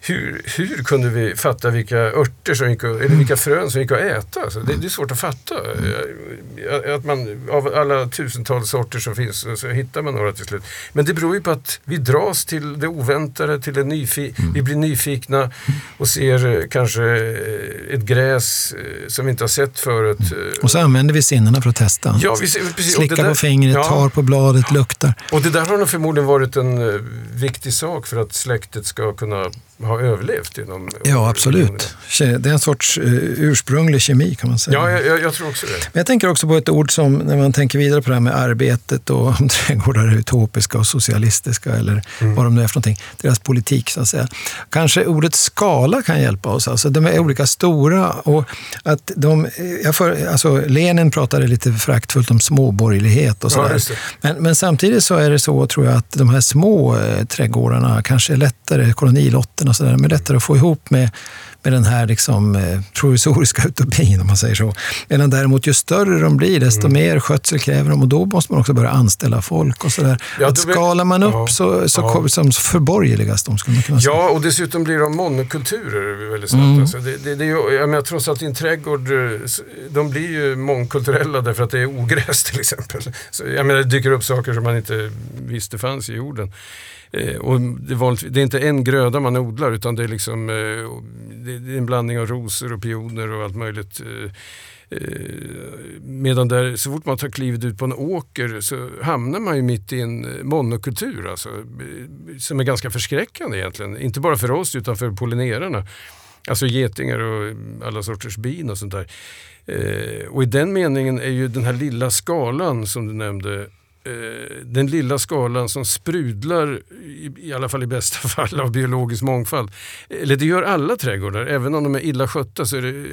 hur, hur kunde vi fatta vilka örter som gick att, eller vilka frön som gick att äta? Alltså, det, det, är svårt att fatta. Mm. Att man, av alla tusentals sorter som finns så hittar man några till slut. Men det beror ju på att vi dras till det oväntade, till det nyfi mm. vi blir nyfikna och ser eh, kanske eh, ett gräs eh, som vi inte har sett förut. Mm. Och så använder vi sinnena för att testa. Ja, vi, precis. Slickar där, på fingret, ja. tar på bladet, luktar. Och det där har nog förmodligen varit en viktig sak för att släktet ska kunna har överlevt genom Ja, absolut. Det är en sorts uh, ursprunglig kemi kan man säga. Ja, jag, jag, tror också det. Men jag tänker också på ett ord som, när man tänker vidare på det här med arbetet och om trädgårdar är utopiska och socialistiska eller mm. vad de nu är för någonting. Deras politik så att säga. Kanske ordet skala kan hjälpa oss. Alltså, de är olika stora och att de, jag för, alltså, Lenin pratade lite föraktfullt om småborgerlighet och sådär. Ja, men, men, samtidigt så är det så, tror jag, att de här små eh, trädgårdarna kanske är lättare, kolonilotter och sådär, men lättare att få ihop med, med den här liksom, eh, provisoriska utopin, om man säger så. Medan däremot ju större de blir, desto mm. mer skötsel kräver de och då måste man också börja anställa folk och sådär. Ja, att skalar man upp ja, så, så, ja. så förborgerligas de, skulle man kunna säga. Ja, och dessutom blir de monokulturer väldigt snabbt. Mm. Alltså det, det, det, jag menar, trots att en trädgård, eh, de blir ju mångkulturella därför att det är ogräs till exempel. Så, jag menar, det dyker upp saker som man inte visste fanns i jorden. Eh, och det, var, det, är inte en gröda man odlar utan det är, liksom, eh, det är en blandning av rosor och pioner och allt möjligt. Eh, eh, medan där, så fort man tar klivet ut på en åker så hamnar man ju mitt i en eh, monokultur alltså, som är ganska förskräckande egentligen. Inte bara för oss utan för pollinerarna. Alltså getingar och alla sorters bin och sånt där. och i den meningen är ju den här lilla skalan som du nämnde den lilla skalan som sprudlar i, i alla fall i bästa fall, av biologisk mångfald. Eller det gör alla trädgårdar, även om de är illa skötta så är det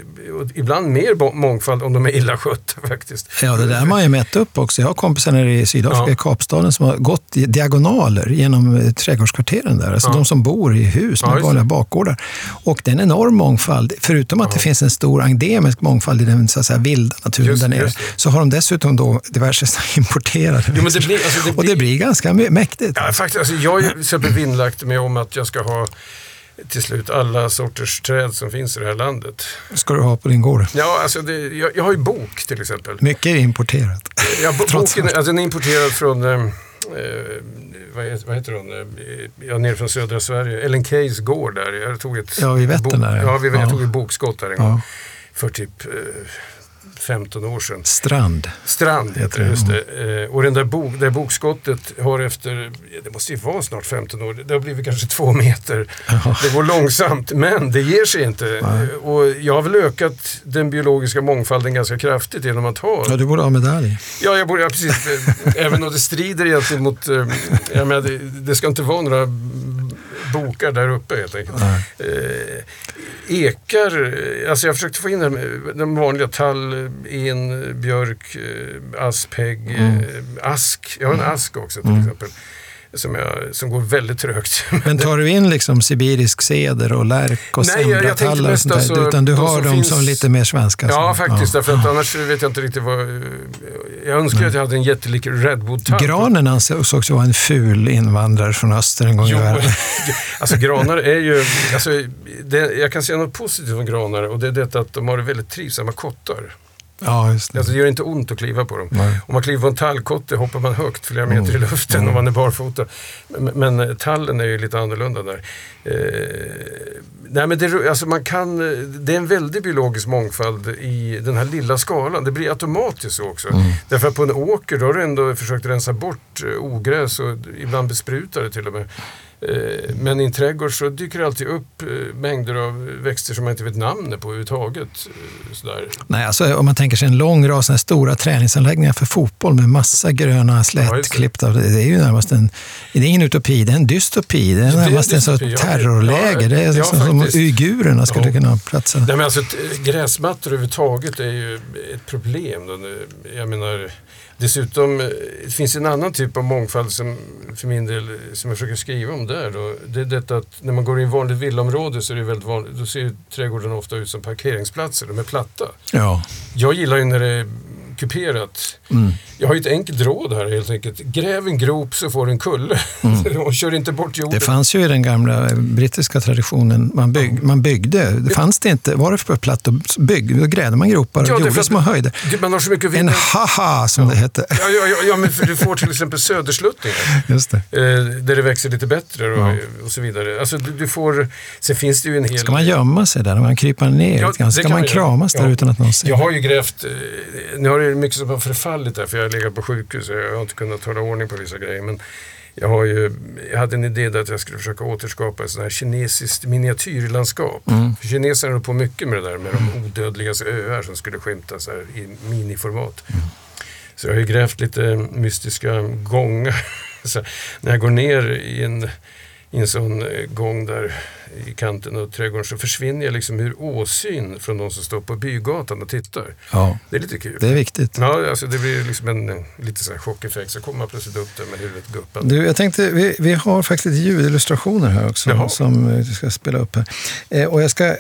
ibland mer mångfald om de är illa skötta faktiskt. Ja, det där har man ju mätt upp också. Jag har kompisar nere i Sydafrika, Ja. i Kapstaden, som har gått diagonaler genom eh, trädgårdskvarteren där. Alltså Ja. de som bor i hus Ja, med det. vanliga bakgårdar. Och det är en enorm mångfald. Förutom att det finns en stor endemisk mångfald i den så att säga, vilda naturen Just där nere, så har de dessutom då diverse importerade men det blir, alltså, det Och det blir ganska mäktigt. Ja, faktiskt, alltså, jag har ju vinnlagt mig om att jag ska ha till slut alla sorters träd som finns i det här landet. ska du ha på din gård. Ja, alltså det, jag, jag har ju bok till exempel. Mycket är importerat. Ja, bo- boken allt. alltså, den är importerad från, eh, eh, vad, heter, vad heter hon, eh, ja, nere från södra Sverige. Ellen Keys gård där. Jag tog ett, Ja, vid Vättern bok, där, ja. Ja, vi, Ja. jag tog ett bokskott där en Ja. gång. För typ eh, 15 år sedan. Strand. Strand heter det, just det. Eh, och den där bok, det bokskottet har efter, det måste ju vara snart 15 år, det har blivit kanske två meter. Det går långsamt, men det ger sig inte. Eh, Och jag har väl ökat den biologiska mångfalden ganska kraftigt genom att ha Ja, du borde ha medalj. Ja, jag borde, ja, precis. Även om det strider egentligen mot... eh, Jag menar, det, det ska inte vara några bokar där uppe helt enkelt. Eh, ekar, alltså jag försökte få in det här med de vanliga tall, en, björk, eh, asp, hägg, Mm. eh, ask. Jag har en ask också till exempel. Som, jag, som går väldigt trögt. Men tar du in liksom sibirisk ceder och lärk och Nej, sembratallar och sånt där? alltså utan du har dem finns- som lite mer svenska? Ja, som- faktiskt. Därför att annars vet jag inte riktigt vad... Jag önskar att jag hade en jättelik redwood-tall. Granen ansågs vara en ful invandrare från öster en gång i Jo, världen. alltså granar är ju, alltså, det, jag kan säga något positivt om granar och det är detta att de har väldigt trivsamma kottar. Ja, just det. Alltså det gör inte ont att kliva på dem. Nej. Om man kliver på en tallkotte hoppar man högt flera meter i luften om man är barfota. Men, men eh, tallen är ju lite annorlunda där. Eh, nej men det, alltså man kan, det är en väldig biologisk mångfald i den här lilla skalan. Det blir automatiskt så också. Därför att på en åker då har du ändå försökt rensa bort eh, ogräs och ibland bespruta det till och med. Eh, Men i en trädgård så dyker det alltid upp eh, mängder av växter som man inte vet namnet på överhuvudtaget. Eh, Sådär. Nej, alltså, om man tänker sig en lång rad här stora träningsanläggningar för fotboll med massa gröna Ja, just slätklippta. det. det är ju närmast en, det är ingen utopi, det är en dystopi. Det är det är närmast en dystopi, ja. terrorläger. Ja, Det är ja, liksom som uigurerna skulle Ja. kunna platsa. Nej, men alltså, gräsmattor överhuvudtaget är ju ett problem. Jag menar, dessutom, eh, det finns en annan typ av mångfald som för min del, eh, som jag försöker skriva om där. Då. Det är detta att när man går i en vanligt villaområde så är det väldigt vanligt, då ser ju trädgårdarna ofta ut som parkeringsplatser. De är platta. Ja. Jag gillar ju när det är kuperat. Mm. Jag har ju ett enkelt råd här helt enkelt. Gräv en grop så får du en kulle. och kör inte bort jorden. Mm. Det fanns ju i den gamla brittiska traditionen, man, bygg, man byggde. Det fanns det inte, var det för platt och bygg, då grävde man gropar och Ja, gjorde små höjder. Man har så mycket En haha, som det hette. Ja, ja, ja, ja, men för du får till exempel södersluttningar. Just det. Eh, där det växer lite bättre och, och så vidare. Alltså du, du får, sen finns det ju en hel... Ska man gömma sig där? Man kryper ner Ja, lite grann? Ska man kramas där Ja. utan att någon ser? Jag har ju grävt, eh, nu har det mycket som har förfallit där för jag har legat på sjukhus och jag har inte kunnat hålla ordning på vissa grejer. Men jag, har ju, jag hade en idé där att jag skulle försöka återskapa ett sånt här kinesiskt miniatyrlandskap. För kineserna höll på mycket med det där med de odödligas öar som skulle skymtas här i miniformat. Så jag har ju grävt lite mystiska gångar. Så när jag går ner i en, i en sån eh, gång där i kanten av trädgården så försvinner jag liksom ur åsyn från de som står på bygatan och tittar. Ja, Det är lite kul. det är viktigt. Ja, alltså det blir liksom en lite så chockeffekt. Så kommer man plötsligt upp där med huvudet guppat. Du, jag tänkte, vi, vi har faktiskt ljudillustrationer här också Jaha. som eh, du ska spela upp här. Eh, och jag ska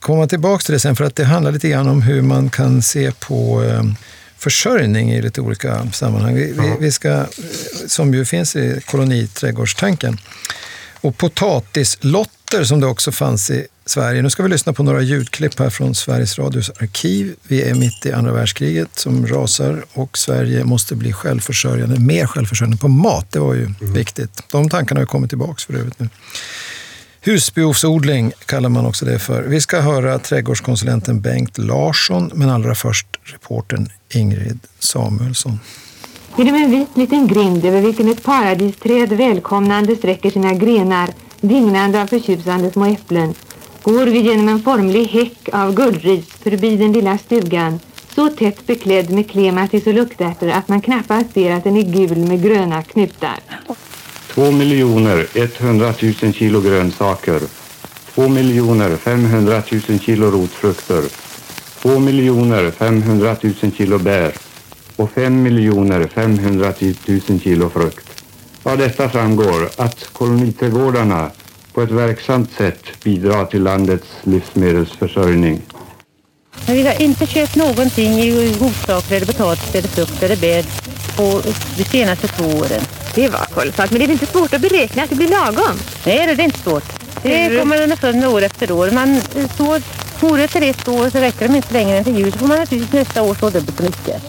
komma tillbaka till det sen för att det handlar lite grann om hur man kan se på eh, försörjning i lite olika sammanhang. Vi, vi, vi ska, eh, som ju finns i koloniträdgårdstanken. Och potatislotter som det också fanns i Sverige. Nu ska vi lyssna på några ljudklipp här från Sveriges Radios arkiv. Vi är mitt i andra världskriget som rasar och Sverige måste bli självförsörjande, mer självförsörjande på mat. Det var ju viktigt. De tankarna har kommit tillbaka för övrigt nu. Husbehovsodling kallar man också det för. Vi ska höra trädgårdskonsulenten Bengt Larsson, men allra först reportern Ingrid Samuelsson. Genom en vit liten grind över vilken ett paradisträd välkomnande sträcker sina grenar, dignande av förtjusande små äpplen, går vi genom en formlig häck av guldris förbi den lilla stugan, så tätt beklädd med klematis och luktärtor att man knappast ser att den är gul med gröna knutar. 2 miljoner 100 000 kilo grönsaker, 2 miljoner 500 000 kilo rotfrukter, 2 miljoner 500 000 kilo bär och 5 miljoner 500 000 kilo frukt. Av detta framgår att koloniträdgårdarna på ett verksamt sätt bidrar till landets livsmedelsförsörjning. Men vi har inte köpt någonting i godsaker eller potatis eller frukt eller bär på de senaste två åren. Det var kolossalt, men det är inte svårt att beräkna att det blir lagom? Nej, det är inte svårt. Det kommer underfund år efter år. Man eh, sår morötter ett år så räcker de inte längre än till jul. Så får man naturligtvis nästa år så dubbelt så mycket.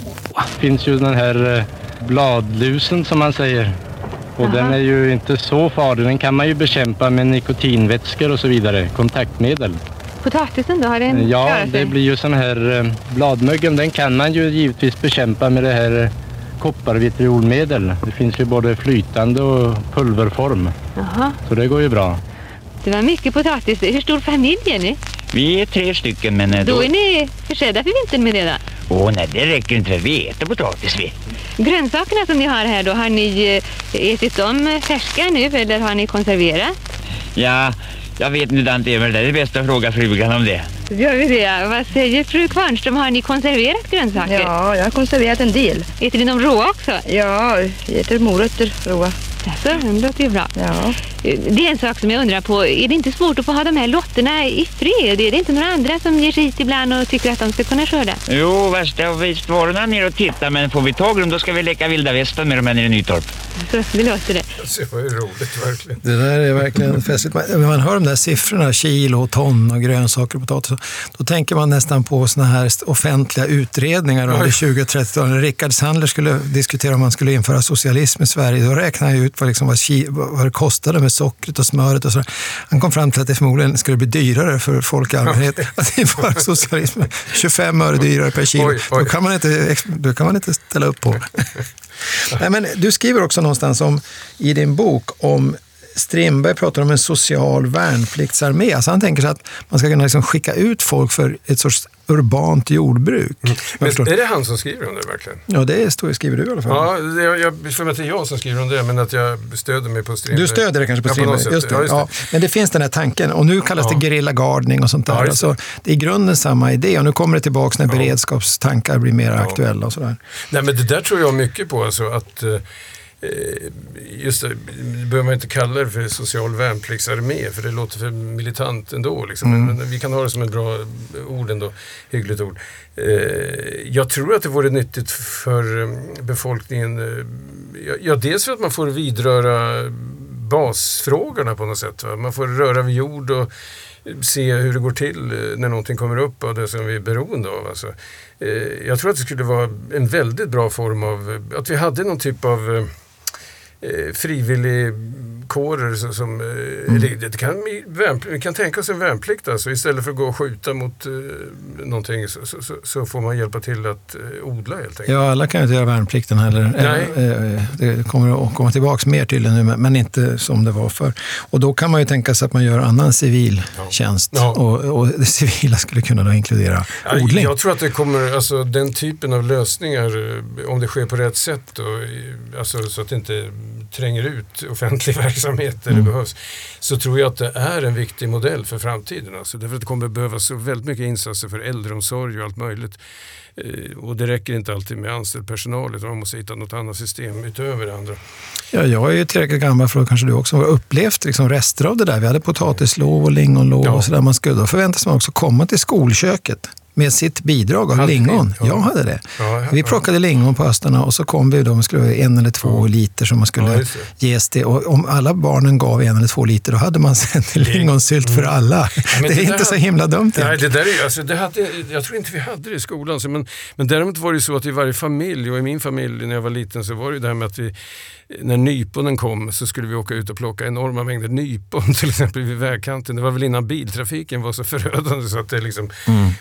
finns ju den här eh, bladlusen som man säger. Och den är ju inte så farlig. Den kan man ju bekämpa med nikotinvätskor och så vidare, kontaktmedel. Potatisen då, har den Ja, det blir ju sån här eh, bladmögel. Den kan man ju givetvis bekämpa med det här eh, kopparvitriolmedel. Det finns ju både flytande och pulverform. Jaha, Så det går ju bra. det var mycket potatis. Hur stor familj är ni? Vi är tre stycken men eh, Då då... är ni försedda för vintern med det då? Åh nej, det räcker inte för vi äter potatis vi. Grönsakerna som ni har här då, har ni eh, ätit dem färska nu eller har ni konserverat? Ja, jag vet inte Dante Emil, det är bäst att fråga frugan om det. Gör vi det? Vad säger fru Kvarnström? Har ni konserverat grönsaker? Ja, jag har konserverat en del. Äter ni dem råa också? Ja, jag äter morötter råa. Alltså, det låter ju bra. Ja. Det är en sak som jag undrar på. Är det inte svårt att få ha de här lotterna i fred? Är det inte några andra som ger sig hit ibland och tycker att de ska kunna skörda? Jo, värsta visst var några ner och titta men får vi tag i dem då ska vi leka vilda västern med dem här nere i Nytorp. Så det låter det. Det var ju roligt verkligen. Det där är verkligen festligt. Man- Man hör de där siffrorna, kilo, ton och grönsaker och potatis. Då tänker man nästan på såna här offentliga utredningar under 20 och 30-talet. När Rickard Sandler skulle diskutera om man skulle införa socialism i Sverige, då räknade han ut vad, liksom, vad, vad det kostade med sockret och smöret och så. Han kom fram till att det förmodligen skulle bli dyrare för folk i allmänhet att införa socialism. 25 öre dyrare per kilo. Oj, oj. Då, kan man inte, då kan man inte ställa upp på. Nej, men du skriver också någonstans om, i din bok om Strindberg pratar om en social värnpliktsarmé. Alltså han tänker sig att man ska kunna liksom skicka ut folk för ett sorts urbant jordbruk. Jag Men är det han som skriver om det verkligen? Ja, det står, skriver du i alla fall. Ja, det, jag, jag för mig att det är jag som skriver om det, men att jag stöder mig på Strindberg. Du stöder det kanske på Ja, Strindberg? något sätt. just det. Ja, just Ja, men det finns den här tanken och nu kallas Ja. det gerillagardning och sånt där. Ja, just det. alltså, det är i grunden samma idé och nu kommer det tillbaka när Ja. beredskapstankar blir mer aktuella och sådär. Nej, men det där tror jag mycket på. Alltså, att, eh, just det, det behöver man inte kalla det för social värnpliktsarmé, för det låter för militant ändå. Liksom. Mm. Men vi kan ha det som ett bra ord ändå, hyggligt ord. Eh, jag tror att det vore nyttigt för eh, befolkningen, eh, ja, dels för att man får vidröra basfrågorna på något sätt. Va? Man får röra vid jord och se hur det går till eh, när någonting kommer upp av det som vi är beroende av. Alltså, eh, jag tror att det skulle vara en väldigt bra form av, eh, att vi hade någon typ av eh, eh, frivilligkårer så- som, eh, eller det kan, vi kan tänka oss en värnplikt alltså. Istället för att gå och skjuta mot eh, någonting så, så, så, så får man hjälpa till att eh, odla helt enkelt. Ja, alla kan ju inte göra värnplikten heller. Nej. Eh, eh, Det kommer att komma tillbaka mer tydligen nu, men- inte som det var förr. Och då kan man ju tänka sig att man gör annan civil tjänst. Ja. Och, och det civila skulle kunna då inkludera Ja, odling. Jag tror att det kommer, alltså den typen av lösningar, eh, om det sker på rätt sätt, eh, alltså, så att det inte tränger ut offentlig verksamhet där Mm. det behövs, så tror jag att det är en viktig modell för framtiden. Alltså, därför att det kommer behövas så väldigt mycket insatser för äldreomsorg och allt möjligt. Eh, Och det räcker inte alltid med anställd personal, utan man måste hitta något annat system utöver det andra. Ja, jag är ju tillräckligt gammal för att kanske du också har upplevt liksom rester av det där. Vi hade potatislov och lingonlov Ja. och sådär. Man skulle, då förväntas man också komma till skolköket med sitt bidrag av Hade lingon. Ja. Jag hade det. Ja, ja, Vi ja. plockade lingon på höstarna och så kom vi då, skulle en eller två liter som man Ja, skulle det. ges det. Och om alla barnen gav en eller två liter, då hade man sen lingonsylt för alla. det är inte så himla dumt Nej, det där är, alltså, det hade, jag tror inte vi hade det i skolan. Men, men däremot var det så att i varje familj, och i min familj när jag var liten, så var det det här med att vi, när nyponen kom så skulle vi åka ut och plocka enorma mängder nypon till exempel vid vägkanten. Det var väl innan biltrafiken var så förödande så att det liksom...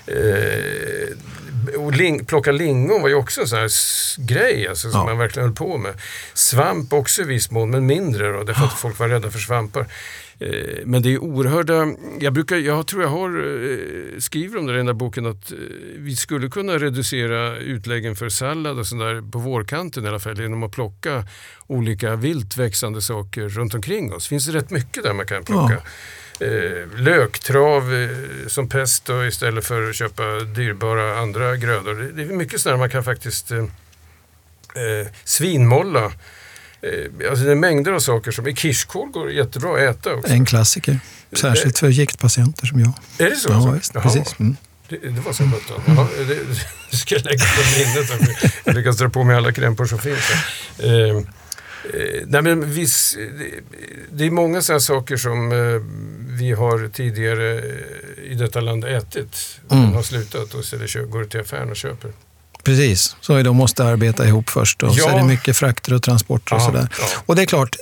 Eh, och ling, plocka lingon var ju också en sån här grej alltså, som Ja. man verkligen höll på med. Svamp också i viss mån, men mindre då, därför att folk var rädda för svampar. Eh, Men det är oerhörda, jag, brukar, jag tror jag har, eh, skriver om det i den där boken att eh, vi skulle kunna reducera utläggen för sallad och sådär på vårkanten i alla fall genom att plocka olika vilt växande saker runt omkring oss. finns det rätt mycket där man kan plocka. Eh, löktrav eh, som pest då, istället för att köpa dyrbara andra grödor. Det, det är mycket sådär man kan faktiskt eh, svinmolla. Eh, alltså det är mängder av saker som, i kirskål går jättebra att äta också. En klassiker. Särskilt för giktpatienter som jag. Är det så? Ja, alltså? visst, precis. Mm. Det, det var så sjutton. Ja, det, det ska jag lägga på minnet. Jag lyckas dra på mig alla krämpor som finns. Eh, eh, nej men viss, det, det är många sådana saker som eh, vi har tidigare i detta land ätit. Mm. Mm. har slutat och istället går till affären och köper. Precis, så är de måste arbeta ihop först och så Ja. är det mycket frakter och transporter och Ja, sådär. ja. Och det är klart,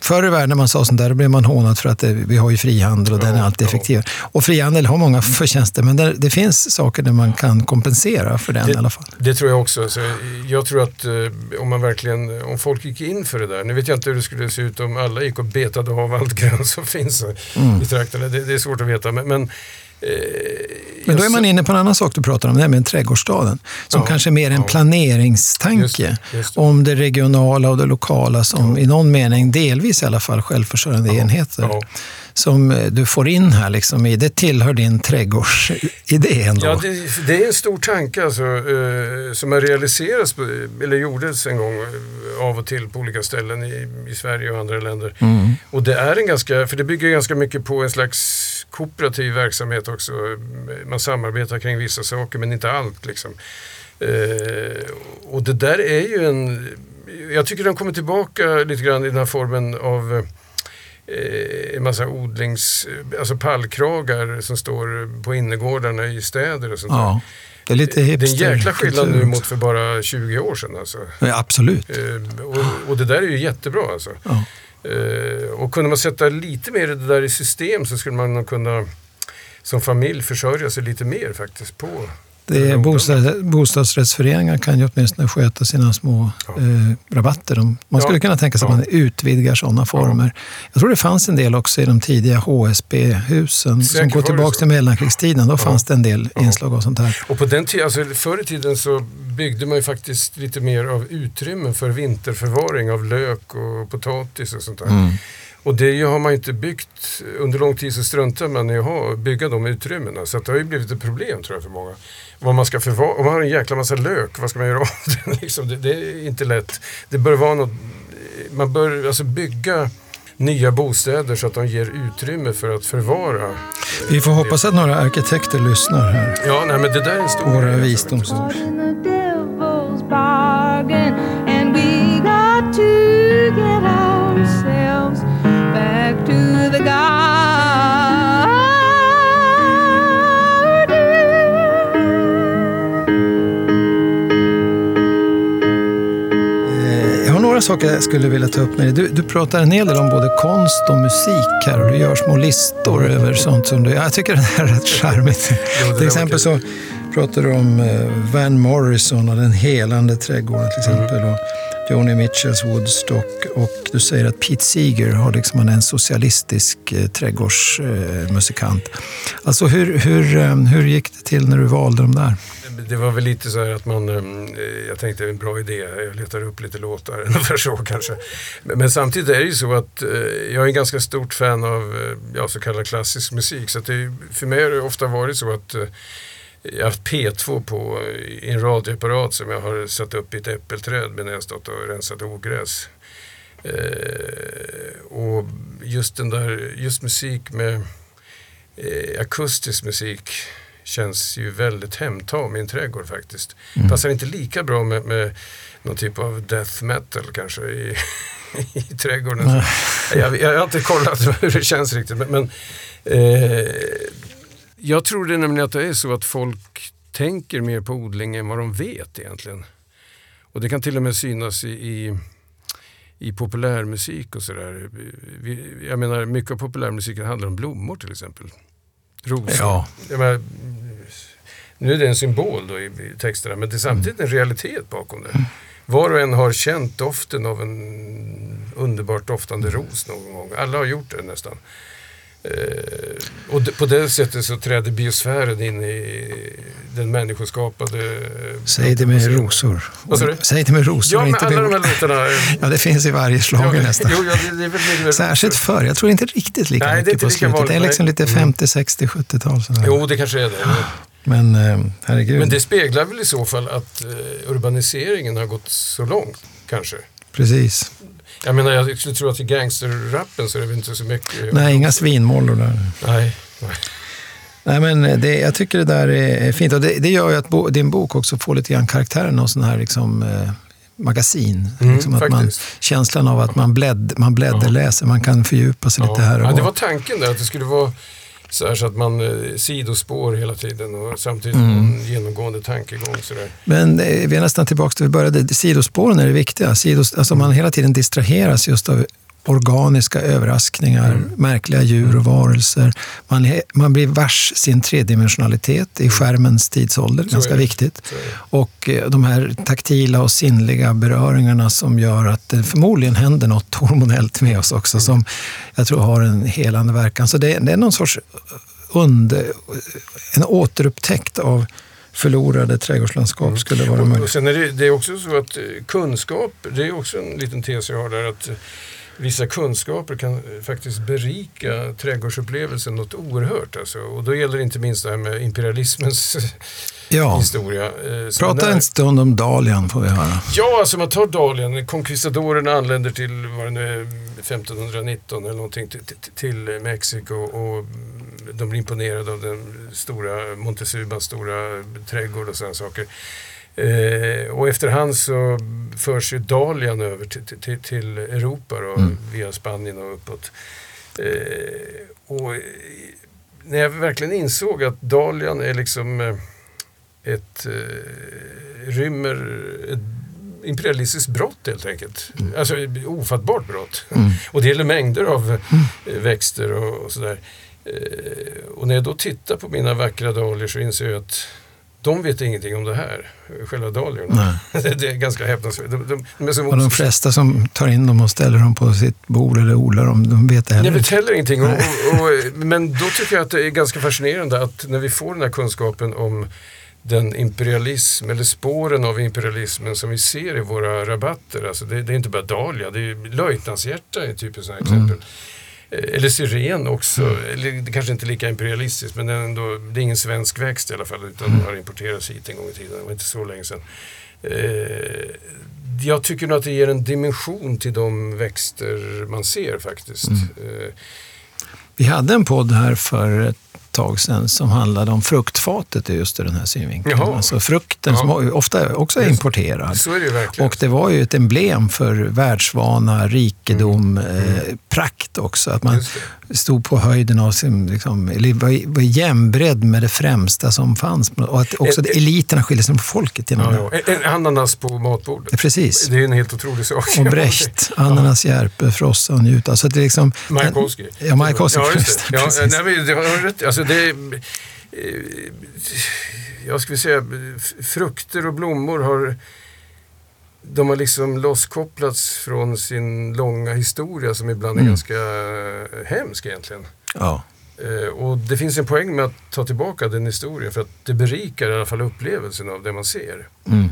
förr i världen när man sa sånt där, då blev man hånad för att det, vi har ju frihandel och den är alltid effektiv. Och frihandel har många förtjänster, men det, det finns saker där man kan kompensera för den i alla fall. Det tror jag också. Alltså, jag tror att eh, om man verkligen, om folk gick in för det där. Nu vet jag inte hur det skulle se ut om alla gick och betade av allt grönt som finns Mm. i trakterna. Det, det är svårt att veta. Men, men, Men då är man inne på en annan sak du pratar om, nämligen trädgårdsstaden. Som Ja, kanske är mer en ja. planeringstanke Just det, just det. om det regionala och det lokala som i någon mening, delvis i alla fall, självförsörjande enheter. Som eh, du får in här, liksom, i, det tillhör din trädgårdsidé ändå. Ja, det, det är en stor tanke alltså, eh, som har realiserats, eller gjordes en gång eh, av och till på olika ställen i, i Sverige och andra länder. Mm. Och det är en ganska, för det bygger ganska mycket på en slags kooperativ verksamhet också. Man samarbetar kring vissa saker men inte allt liksom. Eh, och det där är ju en, jag tycker den kommer tillbaka lite grann i den här formen av eh, en massa odlings, alltså pallkragar som står på innergårdarna i städer och sånt där. Ja, det är lite Det är en hipster. jäkla skillnad nu mot för bara 20 år sedan. Alltså. Ja, absolut. Eh, och, och det där är ju jättebra alltså. Ja. Eh, och kunde man sätta lite mer det där i system så skulle man kunna som familj försörja sig lite mer faktiskt på Det är bostadsrättsföreningar kan ju åtminstone sköta sina små Ja. eh, rabatter. De, man skulle Ja. kunna tänka sig Ja. att man utvidgar sådana former. Jag tror det fanns en del också i de tidiga HSB-husen som går tillbaka till mellankrigstiden. Då fanns det en del inslag av sånt här. Och på den tiden, alltså förr i tiden så byggde man ju faktiskt lite mer av utrymmen för vinterförvaring av lök och potatis och sånt där. Mm. Och det har man inte byggt. Under lång tid så struntar man i att bygga de utrymmena. Så att det har ju blivit ett problem tror jag för många. Vad man ska förvara, om man har en jäkla massa lök, vad ska man göra av den? liksom, det, det är inte lätt. Det bör vara något, man bör alltså bygga nya bostäder så att de ger utrymme för att förvara. Vi får hoppas att några arkitekter lyssnar här. Ja, nej men det där är en stor Våra alltså. visdomsord. Några saker jag skulle vilja ta upp med dig. Du, du pratar en hel del om både konst och musik här och du gör små listor över sånt som du... Jag tycker det här är rätt charmigt. Jo, till exempel så pratar du om eh, Van Morrison och den helande trädgården till Mm. exempel. Och Joni Mitchells Woodstock och du säger att Pete Seeger har liksom en socialistisk eh, trädgårdsmusikant. Alltså hur, hur, eh, hur gick det till när du valde de där? Det var väl lite så här att man, ehm, eh, jag tänkte en bra idé, jag letar upp lite låtar, ungefär så kanske. Men, men samtidigt är det ju så att eh, jag är en ganska stort fan av eh, ja, så kallad klassisk musik. Så att det, för mig har det ofta varit så att jag har haft P2 på i en radioapparat som jag har satt upp i ett äppelträd medan jag stått och rensat ogräs. Eh, och just den där, just musik med eh, akustisk musik känns ju väldigt hemtam i en trädgård faktiskt. Mm. Passar inte lika bra med, med någon typ av death metal kanske i, i trädgården. Nej. Jag, jag har inte kollat hur det känns riktigt men, men eh, jag tror det nämligen att det är så att folk tänker mer på odling än vad de vet egentligen. Och det kan till och med synas i, i, i populärmusik och sådär. Jag menar, mycket av populärmusiken handlar om blommor till exempel. Rosor. Ja. Menar, Nu är det en symbol då i, i texterna, men det är samtidigt en realitet bakom det. Var och en har känt doften av en underbart doftande ros någon gång. Alla har gjort det nästan. Eh, och på det sättet så träder biosfären in i den människoskapade... Säg det med rosor. Vad sa du? Säg det med rosor Ja, men alla med de här låtarna... eh, Ja, det finns i varje slager ja, nästan. Jo, ja, det, det Särskilt förr. Jag tror inte riktigt lika Nej, det är mycket inte på lika slutet. vanligt, Det är liksom lite Mm. 50, 60, 70-tal. sådär. Jo, det kanske är det. Men eh, herregud. Men det speglar väl i så fall att eh, urbaniseringen har gått så långt, kanske. Precis. Jag menar, jag skulle tro att i gangsterrappen så är det väl inte så mycket... Nej, inga svinmollor där. Nej. nej. Nej, men det, jag tycker det där är fint. Och det, det gör ju att bo, din bok också får lite grann karaktären av sån här liksom, eh, magasin. Mm, liksom att man, känslan av att man, blädd, man blädderläser, man kan fördjupa sig lite här och Ja, det var tanken där, att det skulle vara så, här så att man eh, sidospår hela tiden och samtidigt Mm. en genomgående tankegång. Sådär. Men eh, vi är nästan tillbaka till vi började. Sidospåren är det viktiga. Sidos, alltså man hela tiden distraheras just av organiska överraskningar, Mm. märkliga djur och varelser. Man, man blir vars sin tredimensionalitet i skärmens tidsålder, ganska viktigt. Så är det. Och eh, de här taktila och sinnliga beröringarna som gör att det förmodligen händer något hormonellt med oss också som jag tror har en helande verkan. Så det, det är någon sorts under, en återupptäckt av förlorade trädgårdslandskap skulle vara Och, och möjligt. sen är det, det är också så att eh, kunskap, det är också en liten tes jag har där, att eh, vissa kunskaper kan eh, faktiskt berika trädgårdsupplevelsen något oerhört. Alltså. Och då gäller det inte minst det här med imperialismens Ja. historia. eh, Prata när- en stund om Dalian får vi höra. Ja, alltså man tar Dalien. Conquistadorerna anländer till, vad det nu är, 1519 eller någonting till, till, Mexiko och de blir imponerade av den stora Montezumas stora trädgård och sådana saker. Eh, och efterhand så förs ju Dalian över till, till- till, Europa då, Mm. via Spanien och uppåt. Eh, och när jag verkligen insåg att Dalian är liksom eh, ett eh, rymmer ett imperialistiskt brott helt enkelt. Alltså ett ofattbart brott. Mm. Och det gäller mängder av eh, växter och, och sådär. Eh, och när jag då tittar på mina vackra dahlior så inser jag att de vet ingenting om det här, själva dahliorna. det är ganska häpnadsväckande. De, de, de de flesta som tar in dem och ställer dem på sitt bord eller odlar dem, de vet det heller Jag vet heller ingenting. Och, och, och, men då tycker jag att det är ganska fascinerande att när vi får den här kunskapen om den imperialism, eller spåren av imperialismen som vi ser i våra rabatter. Alltså det, det är inte bara dahlia, det är löjtnantshjärta är ett typiskt sådant Mm. Eller syren också, eller det kanske inte är lika imperialistiskt men ändå, det är ingen svensk växt i alla fall utan Mm. har importerats hit en gång i tiden, det var inte så länge sedan. Eh, jag tycker nog att det ger en dimension till de växter man ser faktiskt. Mm. Eh, Vi hade en podd här för ett tag sedan som handlade om fruktfatet i just den här synvinkeln. Jaha. Alltså frukten Ja. som ofta också är importerad. Så är det verkligen. Och det var ju ett emblem för världsvana, rikedom, Mm. eh, prakt också. Att man stod på höjden av sin, liksom, eller var, var jämnbredd med det främsta som fanns. Och att också Eh, eh, eliterna skiljer sig från folket genom Ja, det. En, en ananas på matbordet. Precis. Det är en helt otrolig sak. Och Brecht, ananas, järpe, frossa och njuta. Så det är liksom, Majakovskij. Ja, Majakovskij. Ja, just det. Ja, nej, men det har rätt i. alltså, det eh, Jag skulle säga frukter och blommor har de har liksom losskopplats från sin långa historia som ibland är Mm. ganska eh, hemsk egentligen. Ja. Eh, Och det finns en poäng med att ta tillbaka den historien för att det berikar i alla fall upplevelsen av det man ser. Mm.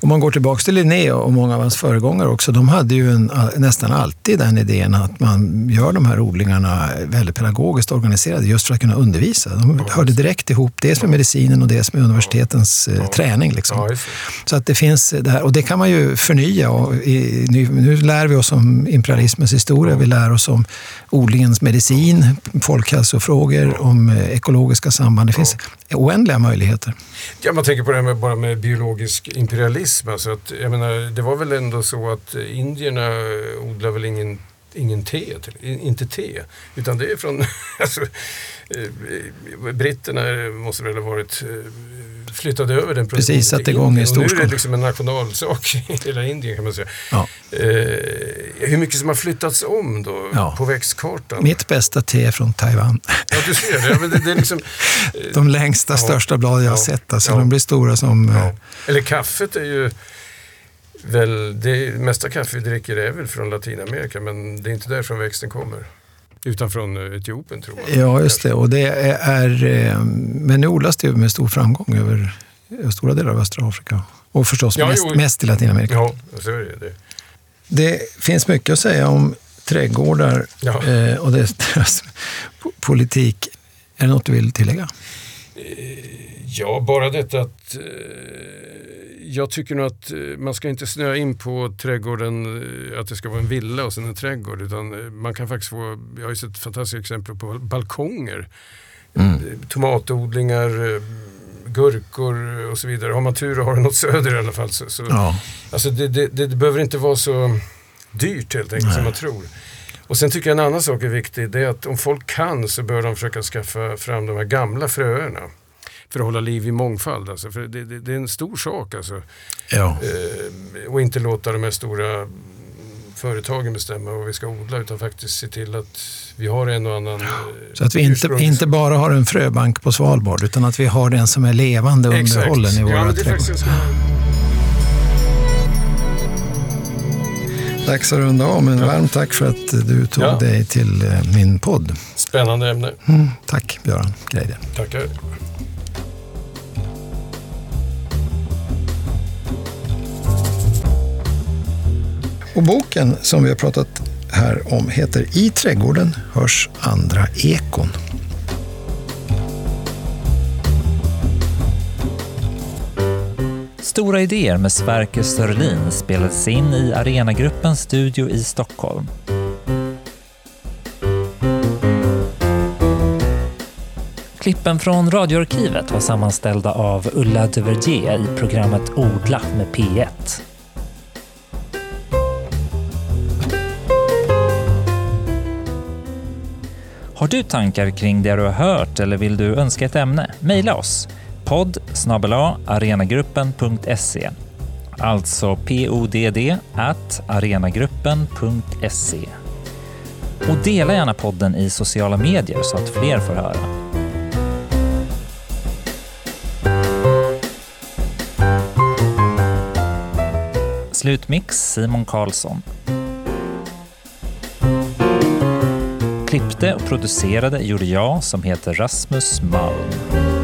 Om man går tillbaka till Linné och många av hans föregångare också, de hade ju en, nästan alltid den idén att man gör de här odlingarna väldigt pedagogiskt organiserade just för att kunna undervisa. De hörde direkt ihop, dels med medicinen och dels med universitetens eh, träning. Liksom. Så att det finns det här, och det kan man ju förnya. Och i, nu, nu lär vi oss om imperialismens historia, vi lär oss om odlingens medicin, folkhälsofrågor, om eh, ekologiska samband. Det finns oändliga möjligheter. Ja, man tänker på det här med, bara med biologisk imperialism. Alltså att, jag menar, det var väl ändå så att indierna odlar väl ingen ingen te, till, inte te. Utan det är från, alltså, britterna måste väl ha varit eh, flyttade över den produktionen Precis, satte igång i. Och nu är storskala. det liksom en nationalsak i hela Indien kan man säga. Ja. Eh, hur mycket som har flyttats om då Ja. på växtkartan. Mitt bästa te är från Taiwan. Ja, du ser det. Men det, det är liksom, De längsta, Ja. största blad jag har Ja. sett. Alltså, Ja. De blir stora som... eh, Ja. Eller kaffet är ju väl, det mesta kaffe vi dricker är väl från Latinamerika men det är inte därifrån växten kommer. Utan från eh, Etiopien tror man. Ja, just det. Och det är, är, eh, men nu odlas det med stor framgång över över stora delar av östra Afrika. Och förstås Ja, mest, jo. mest i Latinamerika. Ja, så är det. det. Det finns mycket att säga om trädgårdar Ja. eh, och deras po- politik. Är det något du vill tillägga? Ja, bara detta att eh, jag tycker nog att eh, man ska inte snöa in på trädgården, eh, att det ska vara en villa och sen en trädgård. Utan eh, man kan faktiskt få, jag har ju sett fantastiska exempel på balkonger. Mm. Tomatodlingar, gurkor och så vidare. Har man tur och har något söder i alla fall. Så, så, Ja. Alltså det, det, det, behöver inte vara så dyrt helt enkelt som man tror. Och sen tycker jag en annan sak är viktig. Det är att om folk kan så bör de försöka skaffa fram de här gamla fröerna. För att hålla liv i mångfald. Alltså. För det, det, det är en stor sak. Alltså. Ja. Eh, och inte låta de här stora företagen bestämma vad vi ska odla. Utan faktiskt se till att vi har en och annan eh, Så att vi inte, inte bara har en fröbank på Svalbard utan att vi har den som är levande och Exakt. underhållen i ja, våra faktiskt trädgårdar. Dags att runda av, men varmt tack för att du tog Ja. dig till eh, min podd. Spännande ämne. Mm, tack Björn Greider. Tackar. Och boken som vi har pratat här om heter I trädgården hörs andra ekon. Stora idéer med Sverker Sörlin spelades in i Arenagruppens studio i Stockholm. Klippen från radioarkivet var sammanställda av Ulla de Verdier i programmet Odla med P1. Har du tankar kring det du har hört eller vill du önska ett ämne? Mejla oss. podd arenagruppen.se Alltså podd at arenagruppen.se Och dela gärna podden i sociala medier så att fler får höra. Slutmix Simon Karlsson. Klippte och producerade gjorde jag som heter Rasmus Malm.